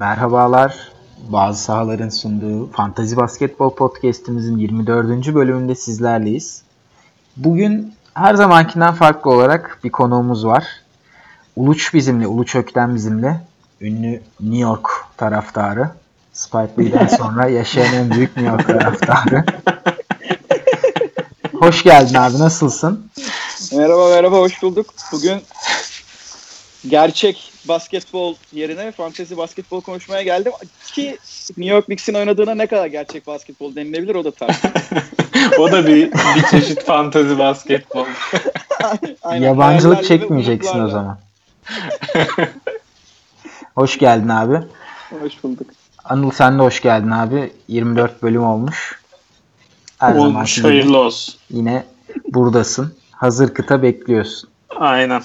Merhabalar. Bazı sahaların sunduğu Fantazi Basketbol Podcast'imizin 24. bölümünde sizlerleyiz. Bugün her zamankinden farklı olarak bir konuğumuz var. Uluç bizimle, Uluç Ökten bizimle. Ünlü New York taraftarı. Spike Lee'den sonra yaşayan en büyük New York taraftarı. Hoş geldin abi, nasılsın? Merhaba merhaba, hoş bulduk. Bugün gerçek basketbol yerine fantezi basketbol konuşmaya geldim. Ki New York Knicks'in oynadığına ne kadar gerçek basketbol denilebilir o da tartışılır. o da bir, bir çeşit fantezi basketbol. Aynen, Yabancılık çekmeyeceksin o zaman. hoş geldin abi. Hoş bulduk. Anıl sen de hoş geldin abi. 24 bölüm olmuş. Her olmuş hayırlı olsun. Yine buradasın. Hazır kıta bekliyorsun. Aynen.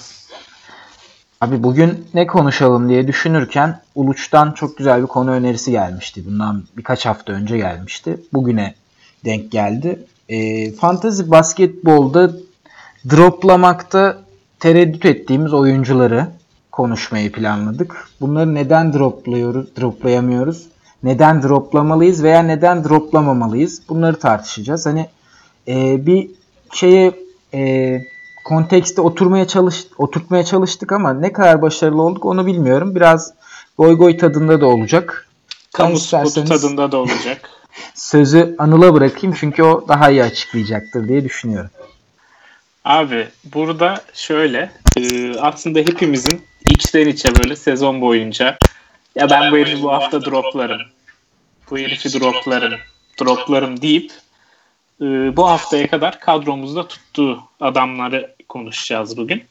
Abi bugün ne konuşalım diye düşünürken Uluç'tan çok güzel bir konu önerisi gelmişti. Bundan birkaç hafta önce gelmişti. Bugüne denk geldi. E, fantasy basketbolda droplamakta tereddüt ettiğimiz oyuncuları konuşmayı planladık. Bunları neden dropluyoruz, droplayamıyoruz? Neden droplamalıyız veya neden droplamamalıyız? Bunları tartışacağız. Hani e, bir şeye e, kontekste oturmaya çalış oturtmaya çalıştık ama ne kadar başarılı olduk onu bilmiyorum. Biraz goy goy tadında da olacak. Kamu spotu tadında da olacak. Sözü Anıl'a bırakayım çünkü o daha iyi açıklayacaktır diye düşünüyorum. Abi burada şöyle e, aslında hepimizin içten içe böyle sezon boyunca ya ben bu herifi bu hafta droplarım. Bu herifi droplarım. Droplarım deyip e, bu haftaya kadar kadromuzda tuttuğu adamları konuşacağız bugün.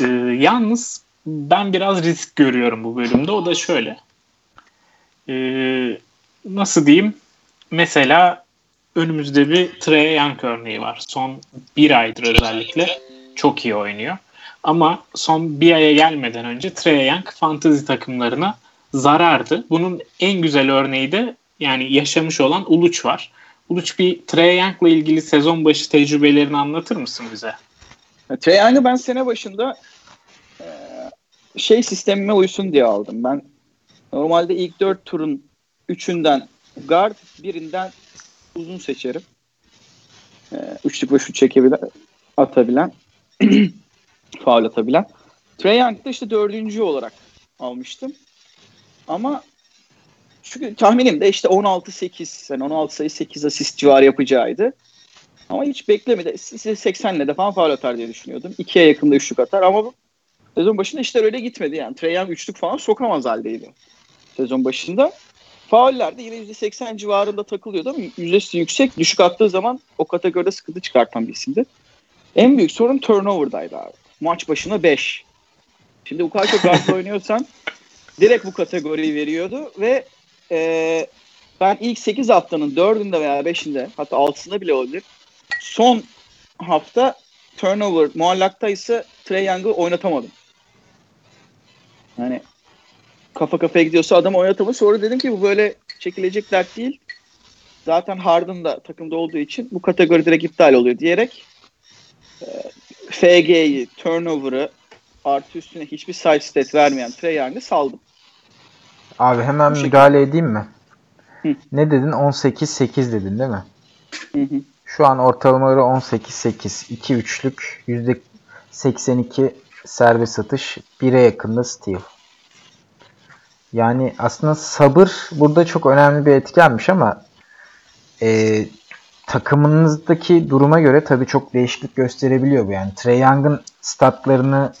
E, yalnız ben biraz risk görüyorum bu bölümde. O da şöyle. E, nasıl diyeyim? Mesela önümüzde bir Trey Young örneği var. Son bir aydır özellikle çok iyi oynuyor. Ama son bir aya gelmeden önce Trey Young fantazi takımlarına zarardı. Bunun en güzel örneği de yani yaşamış olan Uluç var. Uluç bir Trey Young'la ilgili sezon başı tecrübelerini anlatır mısın bize? Trey Young'ı ben sene başında e, şey sistemime uysun diye aldım. Ben normalde ilk dört turun üçünden guard, birinden uzun seçerim. E, üçlük ve şut çekebilen, atabilen, faul atabilen. Trey Young'da işte dördüncü olarak almıştım. Ama çünkü tahminim de işte 16-8 yani 16 sayı 8 asist civarı yapacağıydı. Ama hiç beklemedi. 80 ile de falan faal atar diye düşünüyordum. İkiye yakında üçlük atar ama sezon başında işler öyle gitmedi yani. Trey Young üçlük falan sokamaz haldeydi sezon başında. Fauller de yine %80 civarında takılıyordu ama yüzdesi yüksek. Düşük attığı zaman o kategoride sıkıntı çıkartan bir isimdi. En büyük sorun turnover'daydı abi. Maç başına 5. Şimdi bu kadar çok oynuyorsan direkt bu kategoriyi veriyordu ve e, ben ilk 8 haftanın 4'ünde veya 5'inde hatta 6'sında bile olabilir. Son hafta turnover muallakta ise Trey Young'ı oynatamadım. Yani kafa kafaya gidiyorsa adam oynatamadı. Sonra dedim ki bu böyle çekilecek dert değil. Zaten Harden da takımda olduğu için bu kategori direkt iptal oluyor diyerek e, FG'yi, turnover'ı artı üstüne hiçbir side stat vermeyen Trey Young'ı saldım. Abi hemen Bu müdahale şekilde. edeyim mi? Hı. Ne dedin? 18-8 dedin değil mi? Hı hı. Şu an ortalamaları 18-8. 2 üçlük %82 serbest atış. 1'e yakında steal. Yani aslında sabır burada çok önemli bir etkenmiş ama e, takımınızdaki duruma göre tabii çok değişiklik gösterebiliyor bu. Yani Trey Young'ın statlarını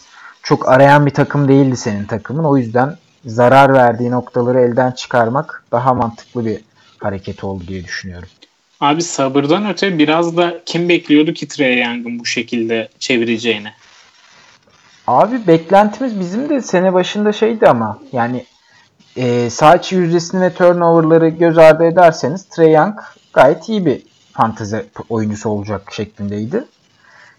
çok arayan bir takım değildi senin takımın. O yüzden zarar verdiği noktaları elden çıkarmak daha mantıklı bir hareket oldu diye düşünüyorum. Abi sabırdan öte biraz da kim bekliyordu ki Trey Young'ın bu şekilde çevireceğini? Abi beklentimiz bizim de sene başında şeydi ama yani e, sağ içi yüzdesini ve turnoverları göz ardı ederseniz Trey Young gayet iyi bir fantezi oyuncusu olacak şeklindeydi.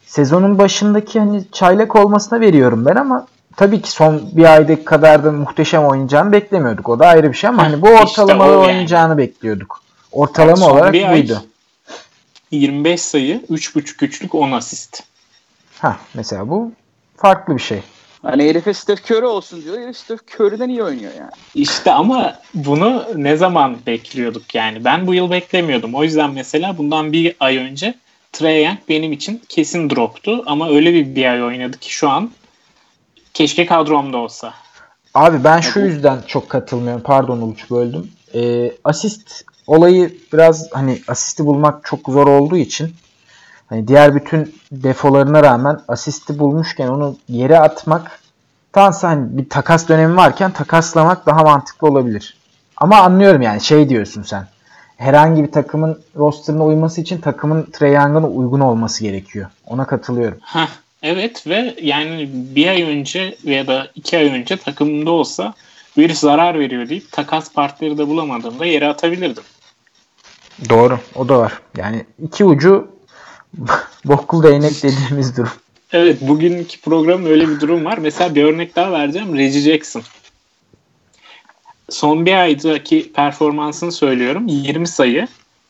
Sezonun başındaki hani çaylak olmasına veriyorum ben ama tabii ki son bir ayda kadar da muhteşem oynayacağını beklemiyorduk. O da ayrı bir şey ama hani bu ortalamalı işte yani. oynayacağını bekliyorduk. Ortalama yani olarak buydu. 25 sayı, 3.5 üçlük 10 asist. Ha mesela bu farklı bir şey. Hani herife Steph Curry olsun diyor. Herif Steph Curry'den iyi oynuyor yani. İşte ama bunu ne zaman bekliyorduk yani? Ben bu yıl beklemiyordum. O yüzden mesela bundan bir ay önce Trae Young benim için kesin droptu. Ama öyle bir bir ay oynadı ki şu an keşke kadromda olsa. Abi ben şu yüzden çok katılmıyorum. Pardon Uluç böldüm. Ee, asist olayı biraz hani asisti bulmak çok zor olduğu için hani diğer bütün defolarına rağmen asisti bulmuşken onu yere atmak tansa hani bir takas dönemi varken takaslamak daha mantıklı olabilir. Ama anlıyorum yani şey diyorsun sen. Herhangi bir takımın rosterına uyması için takımın Young'ın uygun olması gerekiyor. Ona katılıyorum. Heh, evet ve yani bir ay önce veya da iki ay önce takımımda olsa bir zarar veriyor deyip takas partneri de bulamadığımda yere atabilirdim. Doğru. O da var. Yani iki ucu bokul değnek dediğimiz durum. Evet bugünkü programın öyle bir durum var. Mesela bir örnek daha vereceğim. Reggie Jackson. Son bir aydaki performansını söylüyorum. 20 sayı,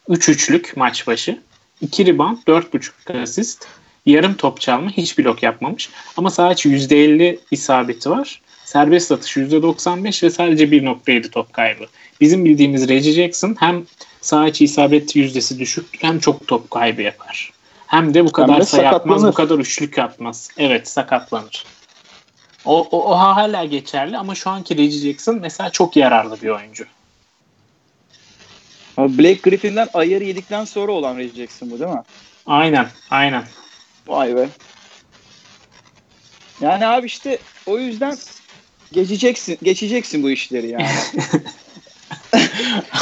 3 üçlük maç başı, 2 rebound, 4.5 asist, yarım top çalma, hiç blok yapmamış. Ama sadece %50 isabeti var. Serbest atış %95 ve sadece 1.7 top kaybı. Bizim bildiğimiz Reggie Jackson hem sağ içi isabet yüzdesi düşük hem çok top kaybı yapar. Hem de bu kadar Hem de sayı atmaz, bu kadar üçlük atmaz. Evet sakatlanır. O, o, o hala geçerli ama şu anki Reggie Jackson mesela çok yararlı bir oyuncu. Ama Blake Griffin'den ayarı yedikten sonra olan Reggie Jackson bu değil mi? Aynen, aynen. Vay be. Yani abi işte o yüzden geçeceksin, geçeceksin bu işleri yani.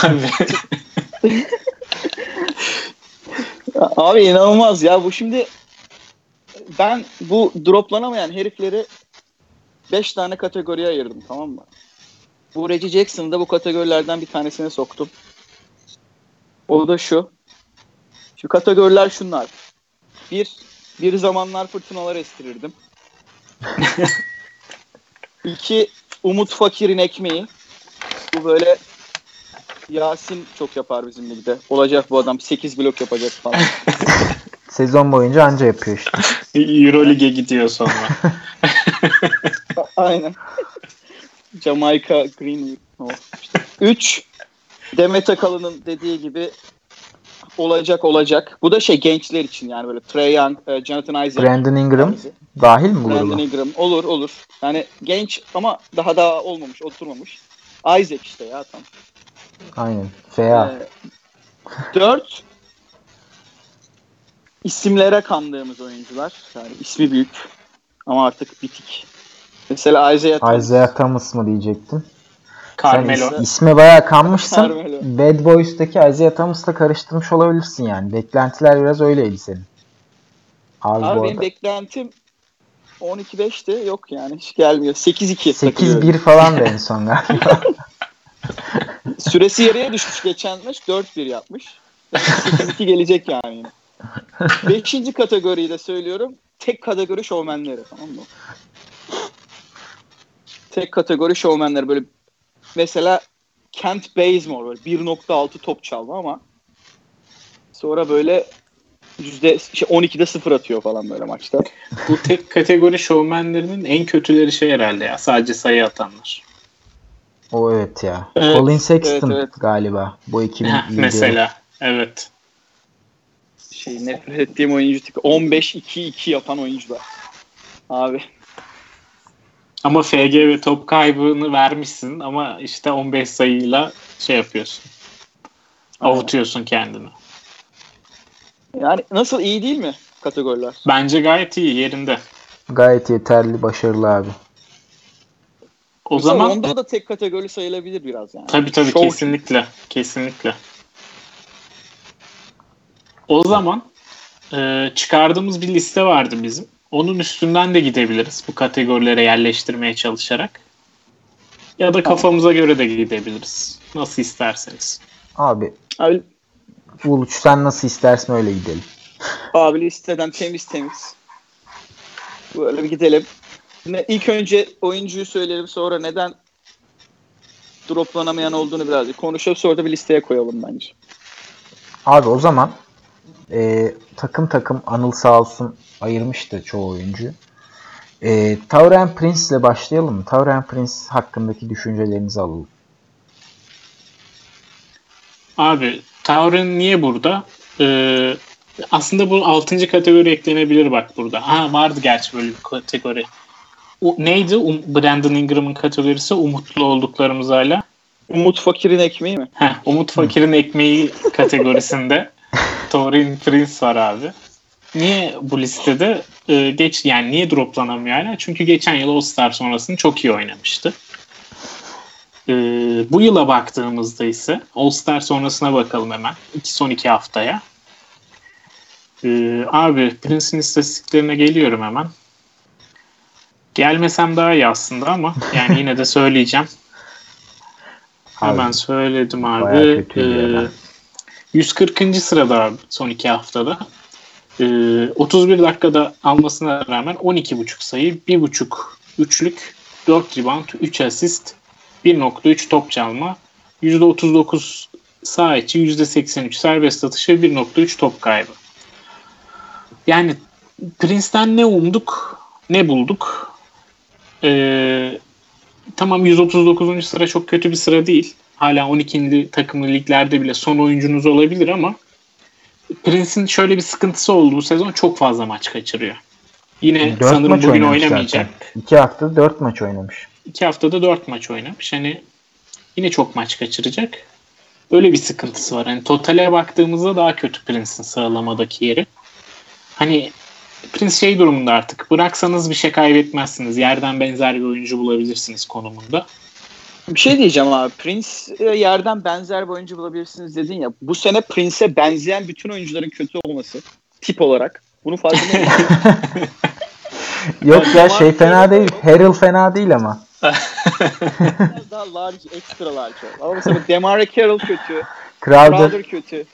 Abi, Abi inanılmaz ya bu şimdi ben bu droplanamayan herifleri 5 tane kategoriye ayırdım tamam mı? Bu Reggie Jackson'ı da bu kategorilerden bir tanesine soktum. O da şu. Şu kategoriler şunlar. Bir, bir zamanlar fırtınalar estirirdim. İki, Umut Fakir'in ekmeği. Bu böyle Yasin çok yapar bizim ligde. Olacak bu adam 8 blok yapacak falan. Sezon boyunca anca yapıyor işte. Euroleague'e gidiyor sonra. Aynen. Jamaica Green. O işte. Üç, Demet Akalın'ın dediği gibi olacak olacak. Bu da şey gençler için yani böyle Trey Young, e, Jonathan Isaac. Brandon Ingram tarzı. dahil mi bu Brandon gruba? Ingram. Olur olur. Yani genç ama daha daha olmamış, oturmamış. Isaac işte ya tam. Aynen. FA. Ee, dört isimlere kandığımız oyuncular. Yani ismi büyük ama artık bitik. Mesela Isaiah Thomas. Isaiah Thomas mı diyecektim. Carmelo. Sen is- isme bayağı kanmışsın. Carmelo. Bad Boys'taki Isaiah Thomas'la karıştırmış olabilirsin yani. Beklentiler biraz öyleydi senin. Abi, Abi benim beklentim 12-5'ti. Yok yani hiç gelmiyor. 8-2. 8-1 falan da en son galiba. Süresi yarıya düşmüş geçen maç. 4-1 yapmış. Yani 8-2 gelecek yani yine. Beşinci kategoriyi de söylüyorum. Tek kategori şovmenleri tamam mı? Tek kategori şovmenleri böyle mesela Kent Bazemore böyle 1.6 top çalma ama sonra böyle yüzde şey 12'de 0 atıyor falan böyle maçta. Bu tek kategori şovmenlerinin en kötüleri şey herhalde ya. Sadece sayı atanlar. o evet ya. Evet, Colin Sexton evet, evet. galiba. Bu ekibin Heh, lideri. mesela. Evet. Şey nefret ettiğim oyuncu tipi 15-2-2 yapan oyuncular. Abi Ama FG ve top kaybını vermişsin ama işte 15 sayıyla şey yapıyorsun. Avutuyorsun kendini. yani nasıl iyi değil mi kategoriler? Bence gayet iyi yerinde. Gayet yeterli, başarılı abi. O Mesela zaman onda da tek kategori sayılabilir biraz yani. tabii tabii Şov- kesinlikle. Kesinlikle. O zaman e, çıkardığımız bir liste vardı bizim. Onun üstünden de gidebiliriz bu kategorilere yerleştirmeye çalışarak. Ya da kafamıza göre de gidebiliriz. Nasıl isterseniz. Abi Abi, Uluç sen nasıl istersen öyle gidelim. abi listeden temiz temiz. Böyle bir gidelim. Ne, ilk önce oyuncuyu söyleyelim sonra neden droplanamayan olduğunu birazcık konuşalım sonra da bir listeye koyalım bence. Abi o zaman e, takım takım Anıl sağ olsun ayırmıştı çoğu oyuncu. E, Tauren Prince ile başlayalım? Tauren Prince hakkındaki düşüncelerinizi alalım. Abi Tauren niye burada? Ee, aslında bu 6. kategori eklenebilir bak burada. Ha vardı gerçi böyle bir kategori. O, neydi um, Brandon Ingram'ın kategorisi? Umutlu olduklarımız hala. Umut Fakir'in ekmeği mi? Heh, Umut Fakir'in ekmeği kategorisinde Tauren Prince var abi. Niye bu listede? Ee, geç yani niye droplanamıyor hala? Çünkü geçen yıl All-Star sonrasını çok iyi oynamıştı. Ee, bu yıla baktığımızda ise All-Star sonrasına bakalım hemen. İki, son iki haftaya. Ee, abi Prince'in istatistiklerine geliyorum hemen. Gelmesem daha iyi aslında ama yani yine de söyleyeceğim. Hemen söyledim abi. kötüydü ya Ee. 140. sırada son iki haftada. Ee, 31 dakikada almasına rağmen 12.5 sayı, 1.5 üçlük, 4 rebound, 3 asist, 1.3 top çalma, %39 sağ içi, %83 serbest atışı, 1.3 top kaybı. Yani Prince'den ne umduk, ne bulduk. Ee, tamam 139. sıra çok kötü bir sıra değil. Hala 12. takımlı liglerde bile son oyuncunuz olabilir ama Prince'in şöyle bir sıkıntısı oldu bu sezon çok fazla maç kaçırıyor. Yine Dört sanırım bugün oynamayacak. zaten. İki hafta dört maç oynamış. İki haftada dört maç oynamış. Hani yine çok maç kaçıracak. Böyle bir sıkıntısı var. Hani totale baktığımızda daha kötü Prince'in sıralamadaki yeri. Hani Prince şey durumunda artık. Bıraksanız bir şey kaybetmezsiniz. Yerden benzer bir oyuncu bulabilirsiniz konumunda. Bir şey diyeceğim abi. Prince yerden benzer bir oyuncu bulabilirsiniz dedin ya. Bu sene Prince'e benzeyen bütün oyuncuların kötü olması tip olarak. Bunu farkında mısın? Yok ya şey fena değil. Harrell fena değil ama. Biraz daha large, extra large. Ama mesela Demare Carroll kötü. Crowder Crowder kötü.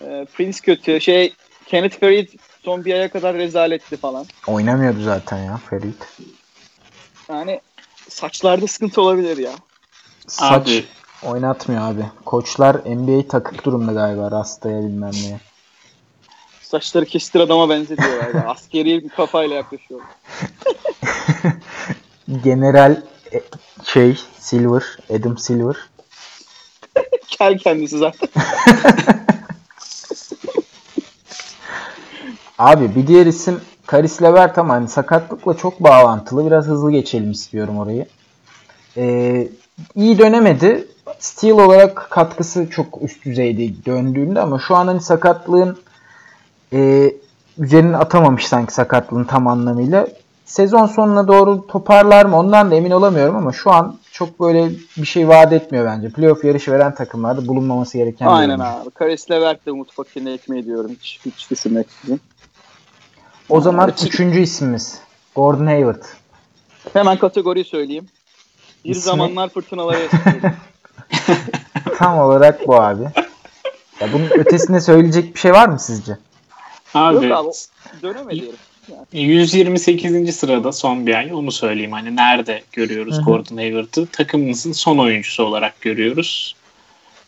e, Prince kötü. Şey Kenneth Farid son bir aya kadar rezaletti falan. oynamıyordu zaten ya Ferit. Yani saçlarda sıkıntı olabilir ya. Saç Abi oynatmıyor abi. Koçlar NBA takık durumda galiba rastaya bilmem neye. Saçları kestir adama benzetiyorlar. ya. Askeri bir kafayla yaklaşıyor. General e, şey Silver, Adam Silver. Kel kendisi zaten. Abi bir diğer isim Karis Levert ama hani sakatlıkla çok bağlantılı. Biraz hızlı geçelim istiyorum orayı. Ee, iyi dönemedi. Steel olarak katkısı çok üst düzeyde döndüğünde ama şu an hani sakatlığın e, üzerine atamamış sanki sakatlığın tam anlamıyla. Sezon sonuna doğru toparlar mı ondan da emin olamıyorum ama şu an çok böyle bir şey vaat etmiyor bence. Playoff yarışı veren takımlarda bulunmaması gereken Aynen abi. Karis Levert de Umut Fakir'ine ekmeği diyorum. Hiç, hiç düşünmeksizin. O zaman Evet. üçüncü ismimiz Gordon Hayward. Hemen kategoriyi söyleyeyim. Bir İsmi? zamanlar fırtınalara. Tam olarak bu abi. Ya bunun ötesinde söyleyecek bir şey var mı sizce? abi Yok abi. Dönemedi herif. 128. sırada son bir ay onu söyleyeyim. Hani nerede görüyoruz Hı hı. Gordon Hayward'ı? Takımımızın son oyuncusu olarak görüyoruz.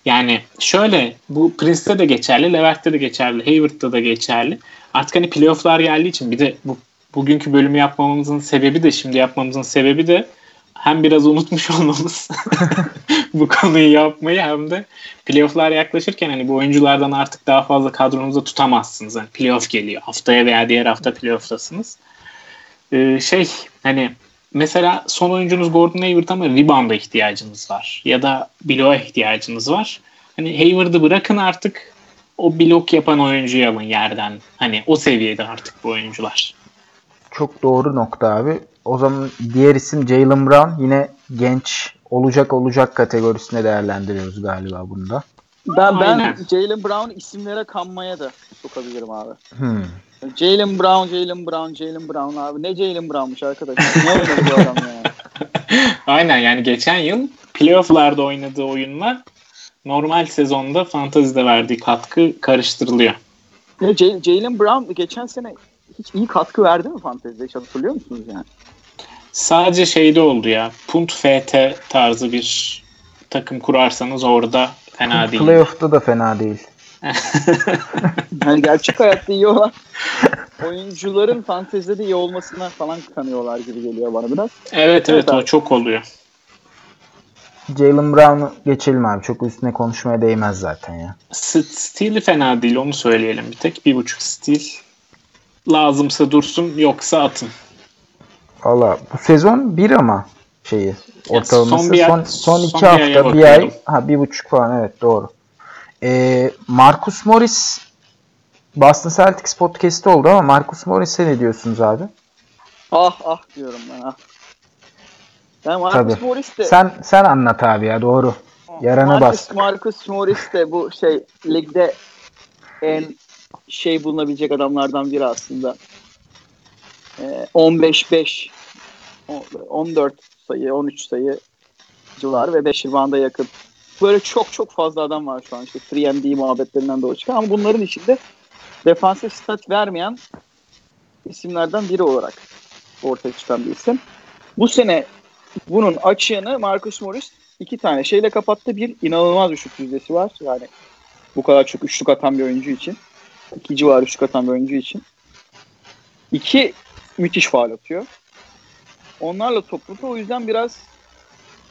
Yani şöyle bu Prince'te de geçerli, Levert'te de geçerli, Hayward'da da geçerli. Artık hani playoff'lar geldiği için bir de bu bugünkü bölümü yapmamızın sebebi de şimdi yapmamızın sebebi de hem biraz unutmuş olmamız bu konuyu yapmayı hem de playoff'lar yaklaşırken hani bu oyunculardan artık daha fazla kadronuzda tutamazsınız. Hani playoff geliyor. Haftaya veya diğer hafta playoff'tasınız. Ee, şey hani mesela son oyuncunuz Gordon Hayward ama rebound'a ihtiyacınız var. Ya da bloğa ihtiyacınız var. Hani Hayward'ı bırakın artık o blok yapan oyuncuyu alın yerden. Hani o seviyede artık bu oyuncular. Çok doğru nokta abi. O zaman diğer isim Jalen Brown. Yine genç olacak olacak kategorisine değerlendiriyoruz galiba bunda. Ben ben. Jalen Brown isimlere kanmaya da sokabilirim abi. Hmm. Jalen Brown, Jalen Brown, Jalen Brown abi. Ne Jalen Brown'muş arkadaşlar. Ne oynadı bu adam ya? Aynen yani geçen yıl playoff'larda oynadığı oyunla normal sezonda fantazide verdiği katkı karıştırılıyor. ya J- Jalen Brown geçen sene hiç iyi katkı verdi mi fantezide? Hiç hatırlıyor musunuz yani? Sadece şeyde oldu ya. Punt FT tarzı bir takım kurarsanız orada fena değil. Playoff'ta da fena değil. Yani gerçek hayatta iyi olan oyuncuların fantezide iyi olmasına falan kanıyorlar gibi geliyor bana biraz. Evet evet Evet o abi. çok oluyor. Jalen Brown'u geçelim abi. Çok üstüne konuşmaya değmez zaten ya. Steel'i fena değil onu söyleyelim bir tek. Bir buçuk Steel. Lazımsa dursun yoksa atın. Valla bu sezon bir ama şeyi ortalaması son bir ay- son, son iki son bir hafta bir ay bakıyorum. ha bir buçuk falan evet doğru. Ee, Marcus Morris Boston Celtics podcast'i oldu ama Marcus Morris'e ne diyorsunuz abi? Ah ah diyorum ben ah. Ben Marcus Tabii. Morris de Sen sen anlat abi ya doğru. yarana Marcus, bastık. Marcus Morris de bu şey ligde en şey bulunabilecek adamlardan biri aslında. Ee, 15-5 o- 14 sayı, 13 sayı civarı ve 5 ribanda yakın. Böyle çok çok fazla adam var şu an işte 3 muhabbetlerinden doğru çıkan ama bunların içinde defansif stat vermeyen isimlerden biri olarak ortaya çıkan bir isim. Bu sene bunun açığını Marcus Morris iki tane şeyle kapattı. Bir inanılmaz bir şut yüzdesi var. Yani bu kadar çok üçlük atan bir oyuncu için. İki civarı üçlük atan bir oyuncu için. İki müthiş faal atıyor. Onlarla topladı. O yüzden biraz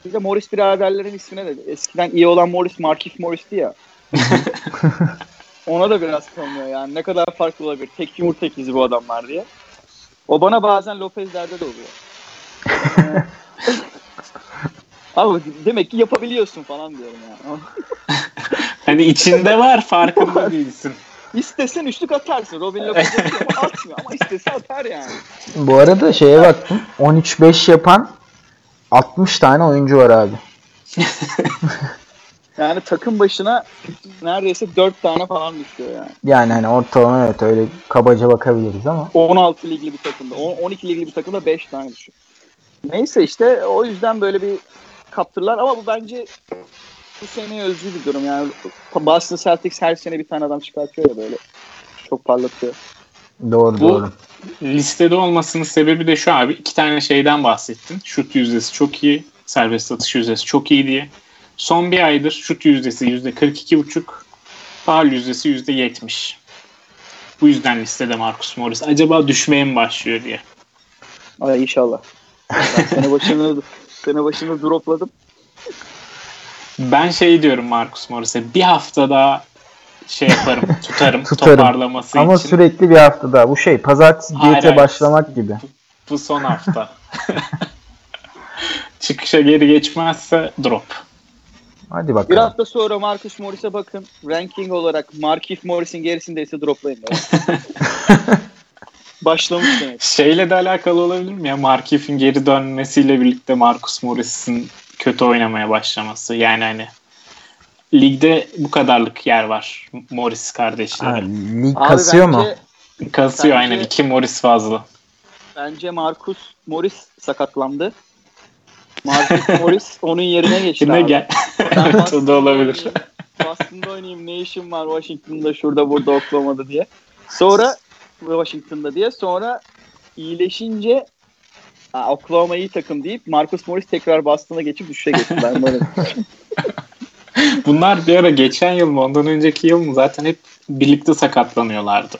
bir de Morris biraderlerin ismine de eskiden iyi olan Morris Markif Morris'ti ya. Ona da biraz kalmıyor yani. Ne kadar farklı olabilir. Tek yumurta ikizi bu adamlar diye. O bana bazen Lopez'lerde de oluyor. Abi demek ki yapabiliyorsun falan diyorum yani. Hani içinde var farkında değilsin. İstesen üçlük atarsın. Robin Lopez atmıyor ama istese atar yani. Bu arada şeye baktım 13-5 yapan 60 tane oyuncu var abi. Yani takım başına neredeyse 4 tane falan düşüyor yani. Yani hani ortalama evet öyle kabaca bakabiliriz ama 16 ligli bir takımda, on- 12 ligli bir takımda 5 tane düşüyor. Neyse işte o yüzden böyle bir kaptırlar ama bu bence bu sene özgü bir durum yani. Boston Celtics her sene bir tane adam çıkartıyor ya böyle. Çok parlatıyor. doğru Bu- doğru. Listede olmasının sebebi de şu abi. iki tane şeyden bahsettin. Şut yüzdesi çok iyi. Serbest atış yüzdesi çok iyi diye. Son bir aydır şut yüzdesi yüzde 42,5. Faal yüzdesi yüzde 70. Bu yüzden listede Marcus Morris. Acaba düşmeye mi başlıyor diye. Ay inşallah. Ben sene başını sene başını dropladım. Ben şey diyorum Marcus Morris'e. Bir hafta daha şey yaparım, tutarım, Tutarım. toparlaması Ama için. sürekli bir hafta daha. Bu şey pazartesi Hayır, diyete hayır. başlamak gibi. Bu son hafta. Çıkışa geri geçmezse drop. Hadi Bir bakalım. hafta sonra Marcus Morris'e bakın. Ranking olarak Markif Morris'in gerisindeyse droplayın. Başlamış demek. Şeyle de alakalı olabilir mi ya? Markif'in geri dönmesiyle birlikte Marcus Morris'in kötü oynamaya başlaması. Yani hani ligde bu kadarlık yer var Morris Ha, kardeşleri. Abi kasıyor mu? Kasıyor bence- aynen. iki Morris fazla. bence Marcus Morris sakatlandı. Marcus Morris onun yerine geçti. Yine abi. gel. Evet o da olabilir. Boston'da oynayayım ne işim var Washington'da şurada burada Oklahoma'da diye. Sonra Washington'da diye sonra iyileşince "Aa, Oklahoma iyi takım deyip Marcus Morris tekrar Boston'a geçip düşüşe geçti. Ben böyle. Bunlar bir ara geçen yıl mı ondan önceki yıl mı zaten hep birlikte sakatlanıyorlardı.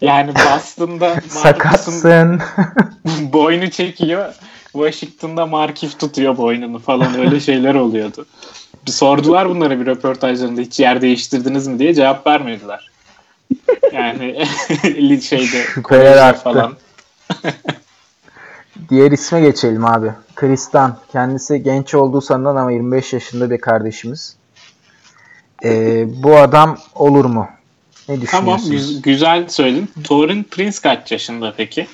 Yani Boston'da Marcus'un Sakatsın. boynu çekiyor. Washington'da Markif tutuyor boynunu falan öyle şeyler oluyordu. Bir sordular bunlara bir röportajlarında hiç yer değiştirdiniz mi diye cevap vermediler. Yani şeyde arttı. falan. Diğer isme geçelim abi. Kristan. Kendisi genç olduğu sanılan ama 25 yaşında bir kardeşimiz. Ee, bu adam olur mu? Ne Tamam düşünüyorsunuz? güz- güzel söyledin. Torin Prince kaç yaşında peki?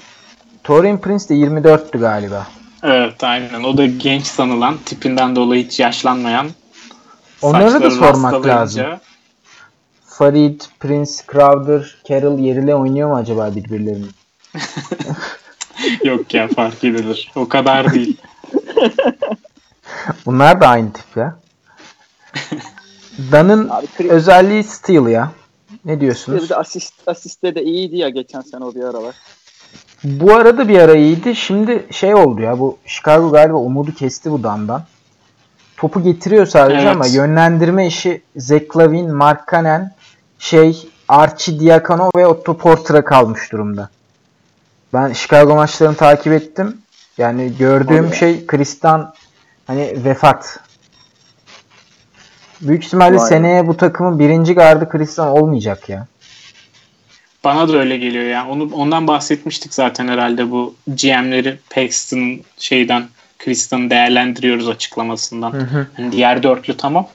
Torian Prince de 24'tü galiba. Evet aynen. O da genç sanılan tipinden dolayı hiç yaşlanmayan. Onları da sormak lazım. Farid, Prince, Crowder, Carroll yeriyle oynuyor mu acaba birbirlerini? Yok ya fark edilir. O kadar değil. Bunlar da aynı tip ya. Dan'ın özelliği steal ya. Ne Bir diyorsunuz? de asist, asiste de iyiydi ya geçen sene o bir aralar. Bu arada bir ara iyiydi. Şimdi şey oldu ya bu Chicago galiba umudu kesti bu Dan'dan. topu getiriyor sadece Evet. ama yönlendirme işi Zach Lavin, Mark Cannon, şey Archie Diacono ve Otto Porter'a kalmış durumda. Ben Chicago maçlarını takip ettim. Yani gördüğüm ya. şey Kristan hani vefat. Büyük ihtimalle Vay seneye bu takımın birinci gardı Kristan olmayacak ya. Bana da öyle geliyor ya. Onu ondan bahsetmiştik zaten herhalde bu GM'leri Paxton şeyden Kristan'ı değerlendiriyoruz açıklamasından. Hı hı. Hani diğer dörtlü tamam.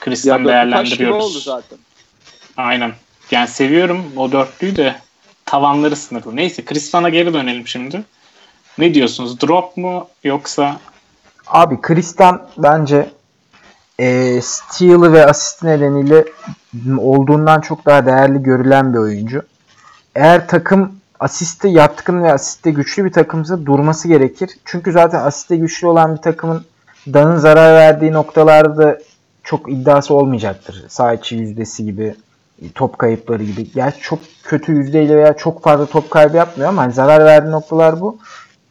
Kristan gibi oldu değerlendiriyoruz. zaten. Aynen. Yani seviyorum o dörtlüyü de tavanları sınırlı. Neyse Kristan'a geri dönelim şimdi. Ne diyorsunuz? Drop mu yoksa Abi Kristan bence e, steal'ı ve asist nedeniyle olduğundan çok daha değerli görülen bir oyuncu. Eğer takım asiste yatkın ve asiste güçlü bir takımsa durması gerekir. Çünkü zaten asiste güçlü olan bir takımın Dan'ın zarar verdiği noktalarda çok iddiası olmayacaktır. Sağ içi yüzdesi gibi, top kayıpları gibi. Gerçi çok kötü yüzdeyle veya çok fazla top kaybı yapmıyor ama hani zarar verdiği noktalar bu.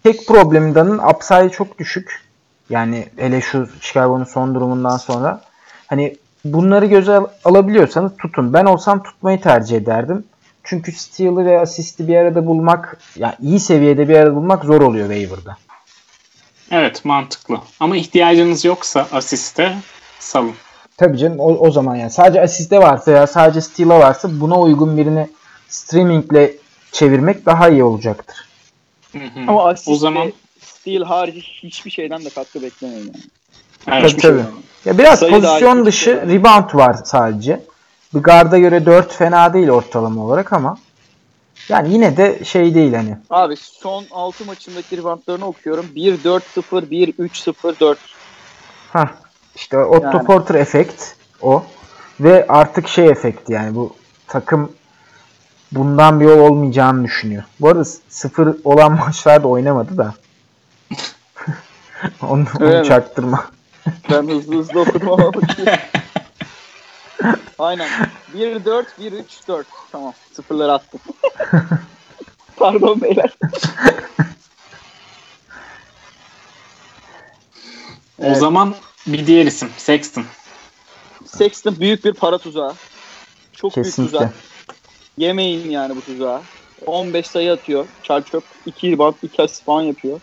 Tek problemi Dan'ın upside çok düşük. Yani hele şu Chicago'nun son durumundan sonra. Hani bunları göze al- alabiliyorsanız tutun. Ben olsam tutmayı tercih ederdim. Çünkü steal'ı ve assist'i bir arada bulmak, yani iyi seviyede bir arada bulmak zor oluyor waiver'da. evet mantıklı. Ama ihtiyacınız yoksa asiste salın. Tabii canım o, o zaman yani sadece asiste varsa ya sadece steal'a varsa buna uygun birini streamingle çevirmek daha iyi olacaktır. Hı hı. Ama asist o zaman Steel harici hiçbir şeyden de katkı beklemeyin yani. Tabii şey tabii. yani. Ya biraz Sayı pozisyon dışı şey rebound var sadece. Bir garda göre 4 fena değil ortalama olarak ama yani yine de şey değil hani. Abi son 6 maçındaki reboundlarını okuyorum. 1-4-0, 1-3-0-4. Hah işte Otto Yani. Porter efekt o ve artık şey efekt yani bu takım bundan bir yol olmayacağını düşünüyor. Bu arada sıfır olan maçlarda oynamadı da. onu, onu Öyle mi? çaktırma. Ben hızlı hızlı okudum ama. Aynen. 1-4, 1-3-4. Tamam. Sıfırları attım. Pardon beyler. O zaman bir diğer isim Sexton. Sexton büyük bir para tuzağı. Çok büyük Kesinlikle. tuzak. Yemeyin yani bu tuzağı. 15 sayı atıyor. Çarçöp 2 rebound 2 asist falan yapıyor.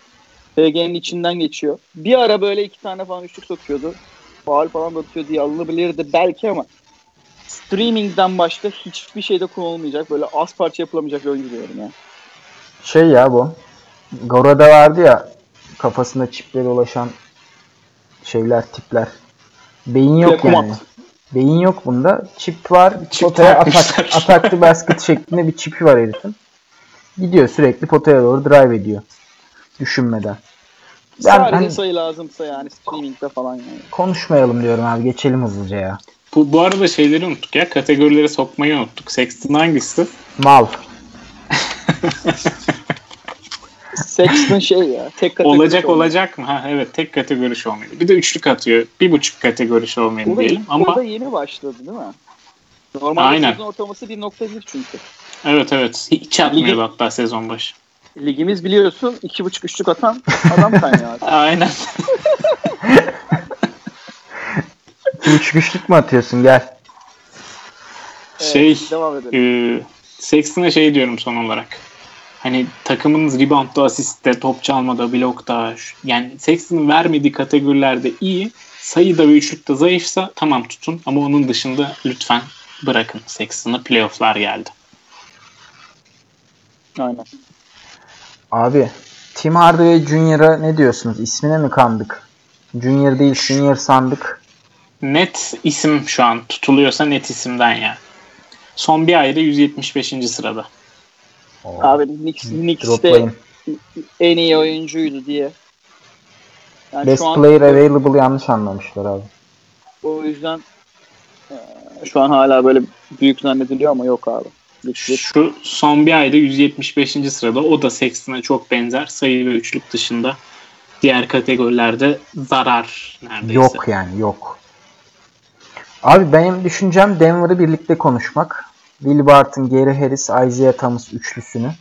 PG'nin içinden geçiyor. Bir ara böyle iki tane falan üçlük sokuyordu. Faal falan da atıyor diye alınabilirdi belki ama streamingden başka hiçbir şeyde kullanılmayacak. Böyle az parça yapılamayacak bir oyuncu diyorum yani. Şey ya bu. Gora'da vardı ya kafasında çipleri dolaşan şeyler tipler. Beyin yok Plekumat. yani. Beyin yok bunda. Çip var. Çip potaya atak, ataklı basket şeklinde bir çipi var herifin. Gidiyor sürekli potaya doğru drive ediyor. Düşünmeden. Ben Sadece hani sayı lazımsa yani streamingde falan yani. konuşmayalım diyorum abi. Geçelim hızlıca ya. Bu, bu arada şeyleri unuttuk ya. Kategorileri sokmayı unuttuk. Sexton hangisi? Mal. Sexton şey ya. Tek kategori olacak olmalı. olacak mı? Ha evet tek kategori şovmeni. Bir de üçlük atıyor. Bir buçuk kategori şovmeni O da, diyelim. Ama yeni başladı değil mi? Normalde Aynen. sezon ortalaması 1.1 çünkü. evet evet. Hiç atmıyordu Ligi- hatta sezon başı. Ligimiz biliyorsun 2.5 üçlük atan adam kaynağı. Aynen. Üç güçlük mü atıyorsun gel. Evet, şey devam edelim. e, Sexton'a şey diyorum son olarak. Hani takımınız reboundda, asistte, top çalmada, blokta yani Sexton'ın vermediği kategorilerde iyi. Sayıda ve üçlükte zayıfsa tamam tutun ama onun dışında lütfen bırakın Sexton'ı. Playoff'lar geldi. Aynen. Abi Tim Hardaway Jr.'a ne diyorsunuz? İsmine mi kandık? Junior değil senior sandık. Net isim şu an tutuluyorsa net isimden ya. Son bir ayda 175. sırada. Abi Knicks, Knicks'te en iyi oyuncuydu diye. Yani Best şu an player available yanlış anlamışlar abi. o yüzden e, şu an hala böyle büyük zannediliyor ama yok abi. Şu son bir ayda 175. sırada. O da Sexton'a çok benzer. Sayı ve üçlük dışında diğer kategorilerde zarar neredeyse. Yok yani yok. Abi benim düşüncem Denver'ı birlikte konuşmak. Will Barton, Gary Harris, Isaiah Thomas üçlüsünü.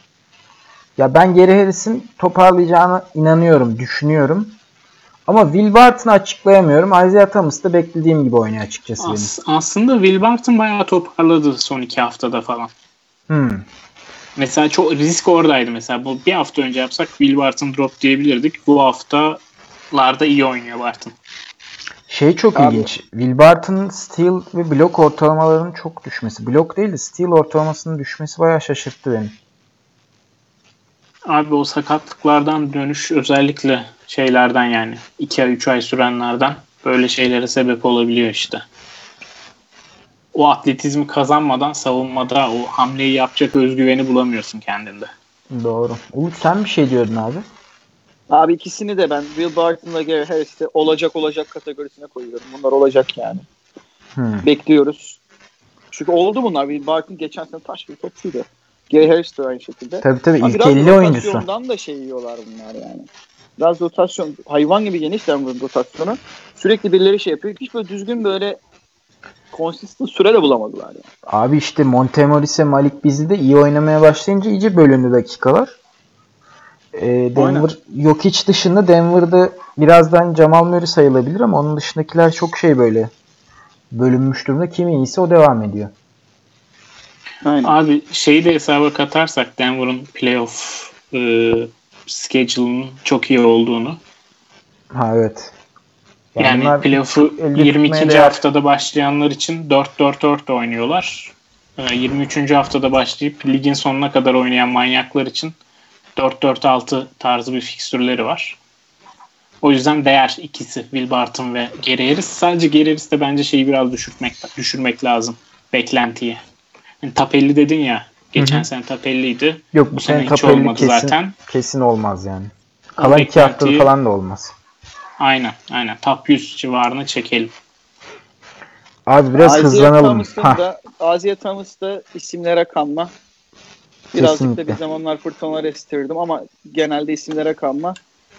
Ya ben Gary Harris'in toparlayacağına inanıyorum, düşünüyorum. Ama Will Barton'ı açıklayamıyorum. Isaiah Thomas da beklediğim gibi oynuyor açıkçası benim. As- aslında Will Barton bayağı toparladı son iki haftada falan. Hmm. Mesela çok risk oradaydı mesela. Bu bir hafta önce yapsak Will Barton drop diyebilirdik. Bu haftalarda iyi oynuyor Barton. Şey çok Abi- ilginç. Will Barton'ın steal ve blok ortalamalarının çok düşmesi. Blok değil de steal ortalamasının düşmesi bayağı şaşırttı beni. Abi o sakatlıklardan dönüş özellikle şeylerden yani 2 ay 3 ay sürenlerden böyle şeylere sebep olabiliyor işte. O atletizmi kazanmadan savunmada o hamleyi yapacak özgüveni bulamıyorsun kendinde. Doğru. Umut sen bir şey diyordun abi. Abi ikisini de ben Will Barton'la Gary Harris'i olacak olacak kategorisine koyuyorum. Bunlar olacak yani. Hmm. Bekliyoruz. Çünkü oldu bunlar. Will Barton geçen sene taş bir topçuydu. Gary Harris de aynı şekilde. Tabii tabii ilk biraz 50 oyuncusu. rotasyondan da şey yiyorlar bunlar yani. Biraz rotasyon, hayvan gibi geniş Denver'ın rotasyonu. Sürekli birileri şey yapıyor. Hiç böyle düzgün böyle consistent süre de bulamadılar yani. Abi işte Montemoris'e Malik Bizi de iyi oynamaya başlayınca iyice bölündü dakikalar. Ee, Denver yok hiç dışında Denver'da birazdan Jamal Murray sayılabilir ama onun dışındakiler çok şey böyle bölünmüş durumda. Kim iyiyse o devam ediyor. Aynen. Abi şeyi de hesaba katarsak Denver'ın playoff e, schedule'ının çok iyi olduğunu. Ha evet. Yani bunlar playoff'u elde tutmaya 22. değer. haftada başlayanlar için 4-4-4 oynuyorlar. Ee, 23. haftada başlayıp ligin sonuna kadar oynayan manyaklar için 4-4-6 tarzı bir fikstürleri var. O yüzden değer ikisi Will Barton ve Gary Harris. Sadece Gary Harris'te bence şeyi biraz düşürmek, düşürmek lazım. Beklentiyi. Yani top 50 dedin ya. Geçen Hı hı. sene top 50'ydi. Yok bu Bu sene sene top hiç 50 olmadı kesin, zaten. kesin olmaz yani. Kalan iki haftada falan da olmaz. Aynen aynen. Top 100 civarına çekelim. Abi biraz Isaiah hızlanalım. Thomas'ın da, isimlere kanma. Birazcık Kesinlikle. da bir zamanlar fırtınalar estirdim ama genelde isimlere kanma.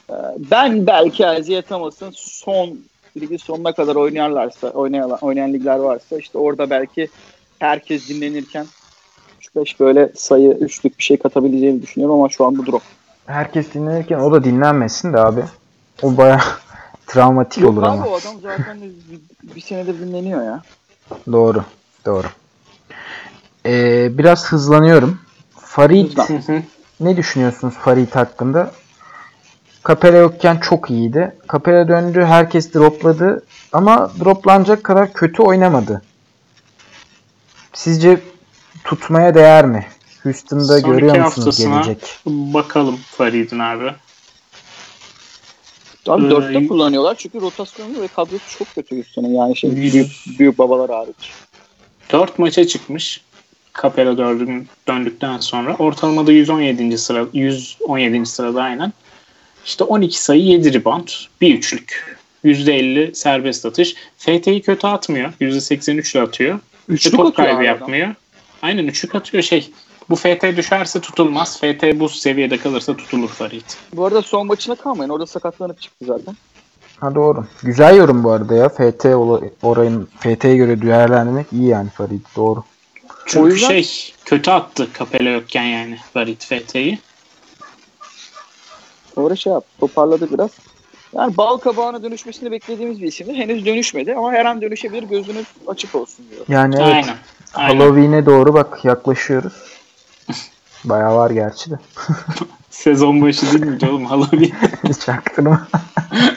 Ee, Ben belki Isaiah Thomas'ın son ligin sonuna kadar oynarlarsa, oynayan, oynayan ligler varsa işte orada belki herkes dinlenirken 3-5 böyle sayı üçlük bir şey katabileceğini düşünüyorum ama şu an bu drop. herkes dinlenirken o da dinlenmesin de abi. O baya travmatik Yok olur abi ama. o adam zaten bir, bir senedir dinleniyor ya. Doğru. Doğru. Ee, biraz hızlanıyorum. Farid. Hı hı. ne düşünüyorsunuz Farid hakkında? Capella yokken çok iyiydi. Capella döndü, herkes dropladı ama droplanacak kadar kötü oynamadı. Sizce tutmaya değer mi? Houston'da Son görüyor musunuz gelecek? Bakalım Farid'in abi. Abi Ee, dörtte kullanıyorlar çünkü rotasyonu ve kadrosu çok kötü Houston'ın yani şey büyük, büyük babalar hariç. 4 maça çıkmış. Capella dördün döndükten sonra ortalamada 117. sıra 117. sırada aynen. İşte 12 sayı 7 rebound, bir üçlük. %50 serbest atış. FT'yi kötü atmıyor. %83 ile atıyor. Üçlük Ve top atıyor kaybı yapmıyor. Aynen üçlük atıyor şey. Bu FT düşerse tutulmaz. FT bu seviyede kalırsa tutulur Farid. Bu arada son maçına kalmayın. Orada sakatlanıp çıktı zaten. Ha doğru. Güzel yorum bu arada ya. FT ola- orayın FT'ye göre değerlendirmek iyi yani Farid. Doğru. Çünkü O yüzden- şey kötü attı Capella yokken yani Farid FT'yi. Sonra şey yap. Toparladı biraz. Yani bal kabağına dönüşmesini beklediğimiz bir isimdi. Henüz dönüşmedi ama her an dönüşebilir. Gözünüz açık olsun diyor. Yani evet. Aynen. Aynen. Halloween'e doğru bak yaklaşıyoruz. Bayağı var gerçi de. Sezon başı değil miydi oğlum Halloween? Çaktırma.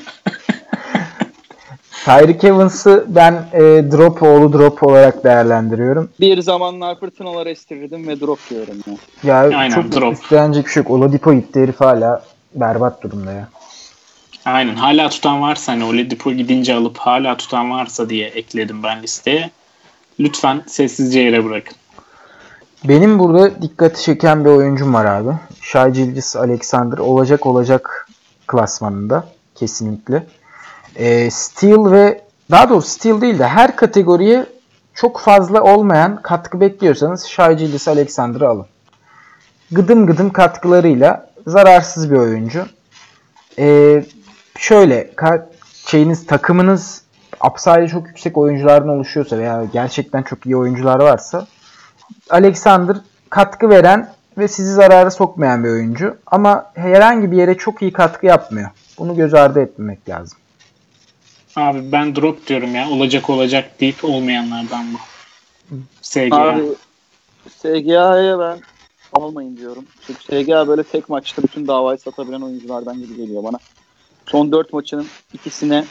Tyreek Evans'ı ben e, drop oğlu drop olarak değerlendiriyorum. Bir zamanlar fırtınalar estirirdim ve drop diyorum ya. Ya Aynen, çok drop. üstlenecek bir şey yok. Oladipo gitti herif hala berbat durumda ya. Aynen. Hala tutan varsa hani Oladipo gidince alıp hala tutan varsa diye ekledim ben listeye. Lütfen sessizce yere bırakın. Benim burada dikkati çeken bir oyuncum var abi. Shai Gilgis Alexander olacak olacak klasmanında kesinlikle. Ee, Steel ve daha doğrusu Steel değil de her kategoriye çok fazla olmayan katkı bekliyorsanız Shai Gilgis Alexander'ı alın. Gıdım gıdım katkılarıyla zararsız bir oyuncu. Ee, şöyle şeyiniz takımınız upside'i çok yüksek oyunculardan oluşuyorsa veya gerçekten çok iyi oyuncular varsa Alexander katkı veren ve sizi zarara sokmayan bir oyuncu. Ama herhangi bir yere çok iyi katkı yapmıyor. Bunu göz ardı etmemek lazım. Abi ben drop diyorum ya. Olacak olacak deyip olmayanlardan bu. SGA. Abi SGA'ya ben almayın diyorum. Çünkü SGA böyle tek maçta bütün davayı satabilen oyunculardan gibi geliyor bana. Son 4 maçının ikisine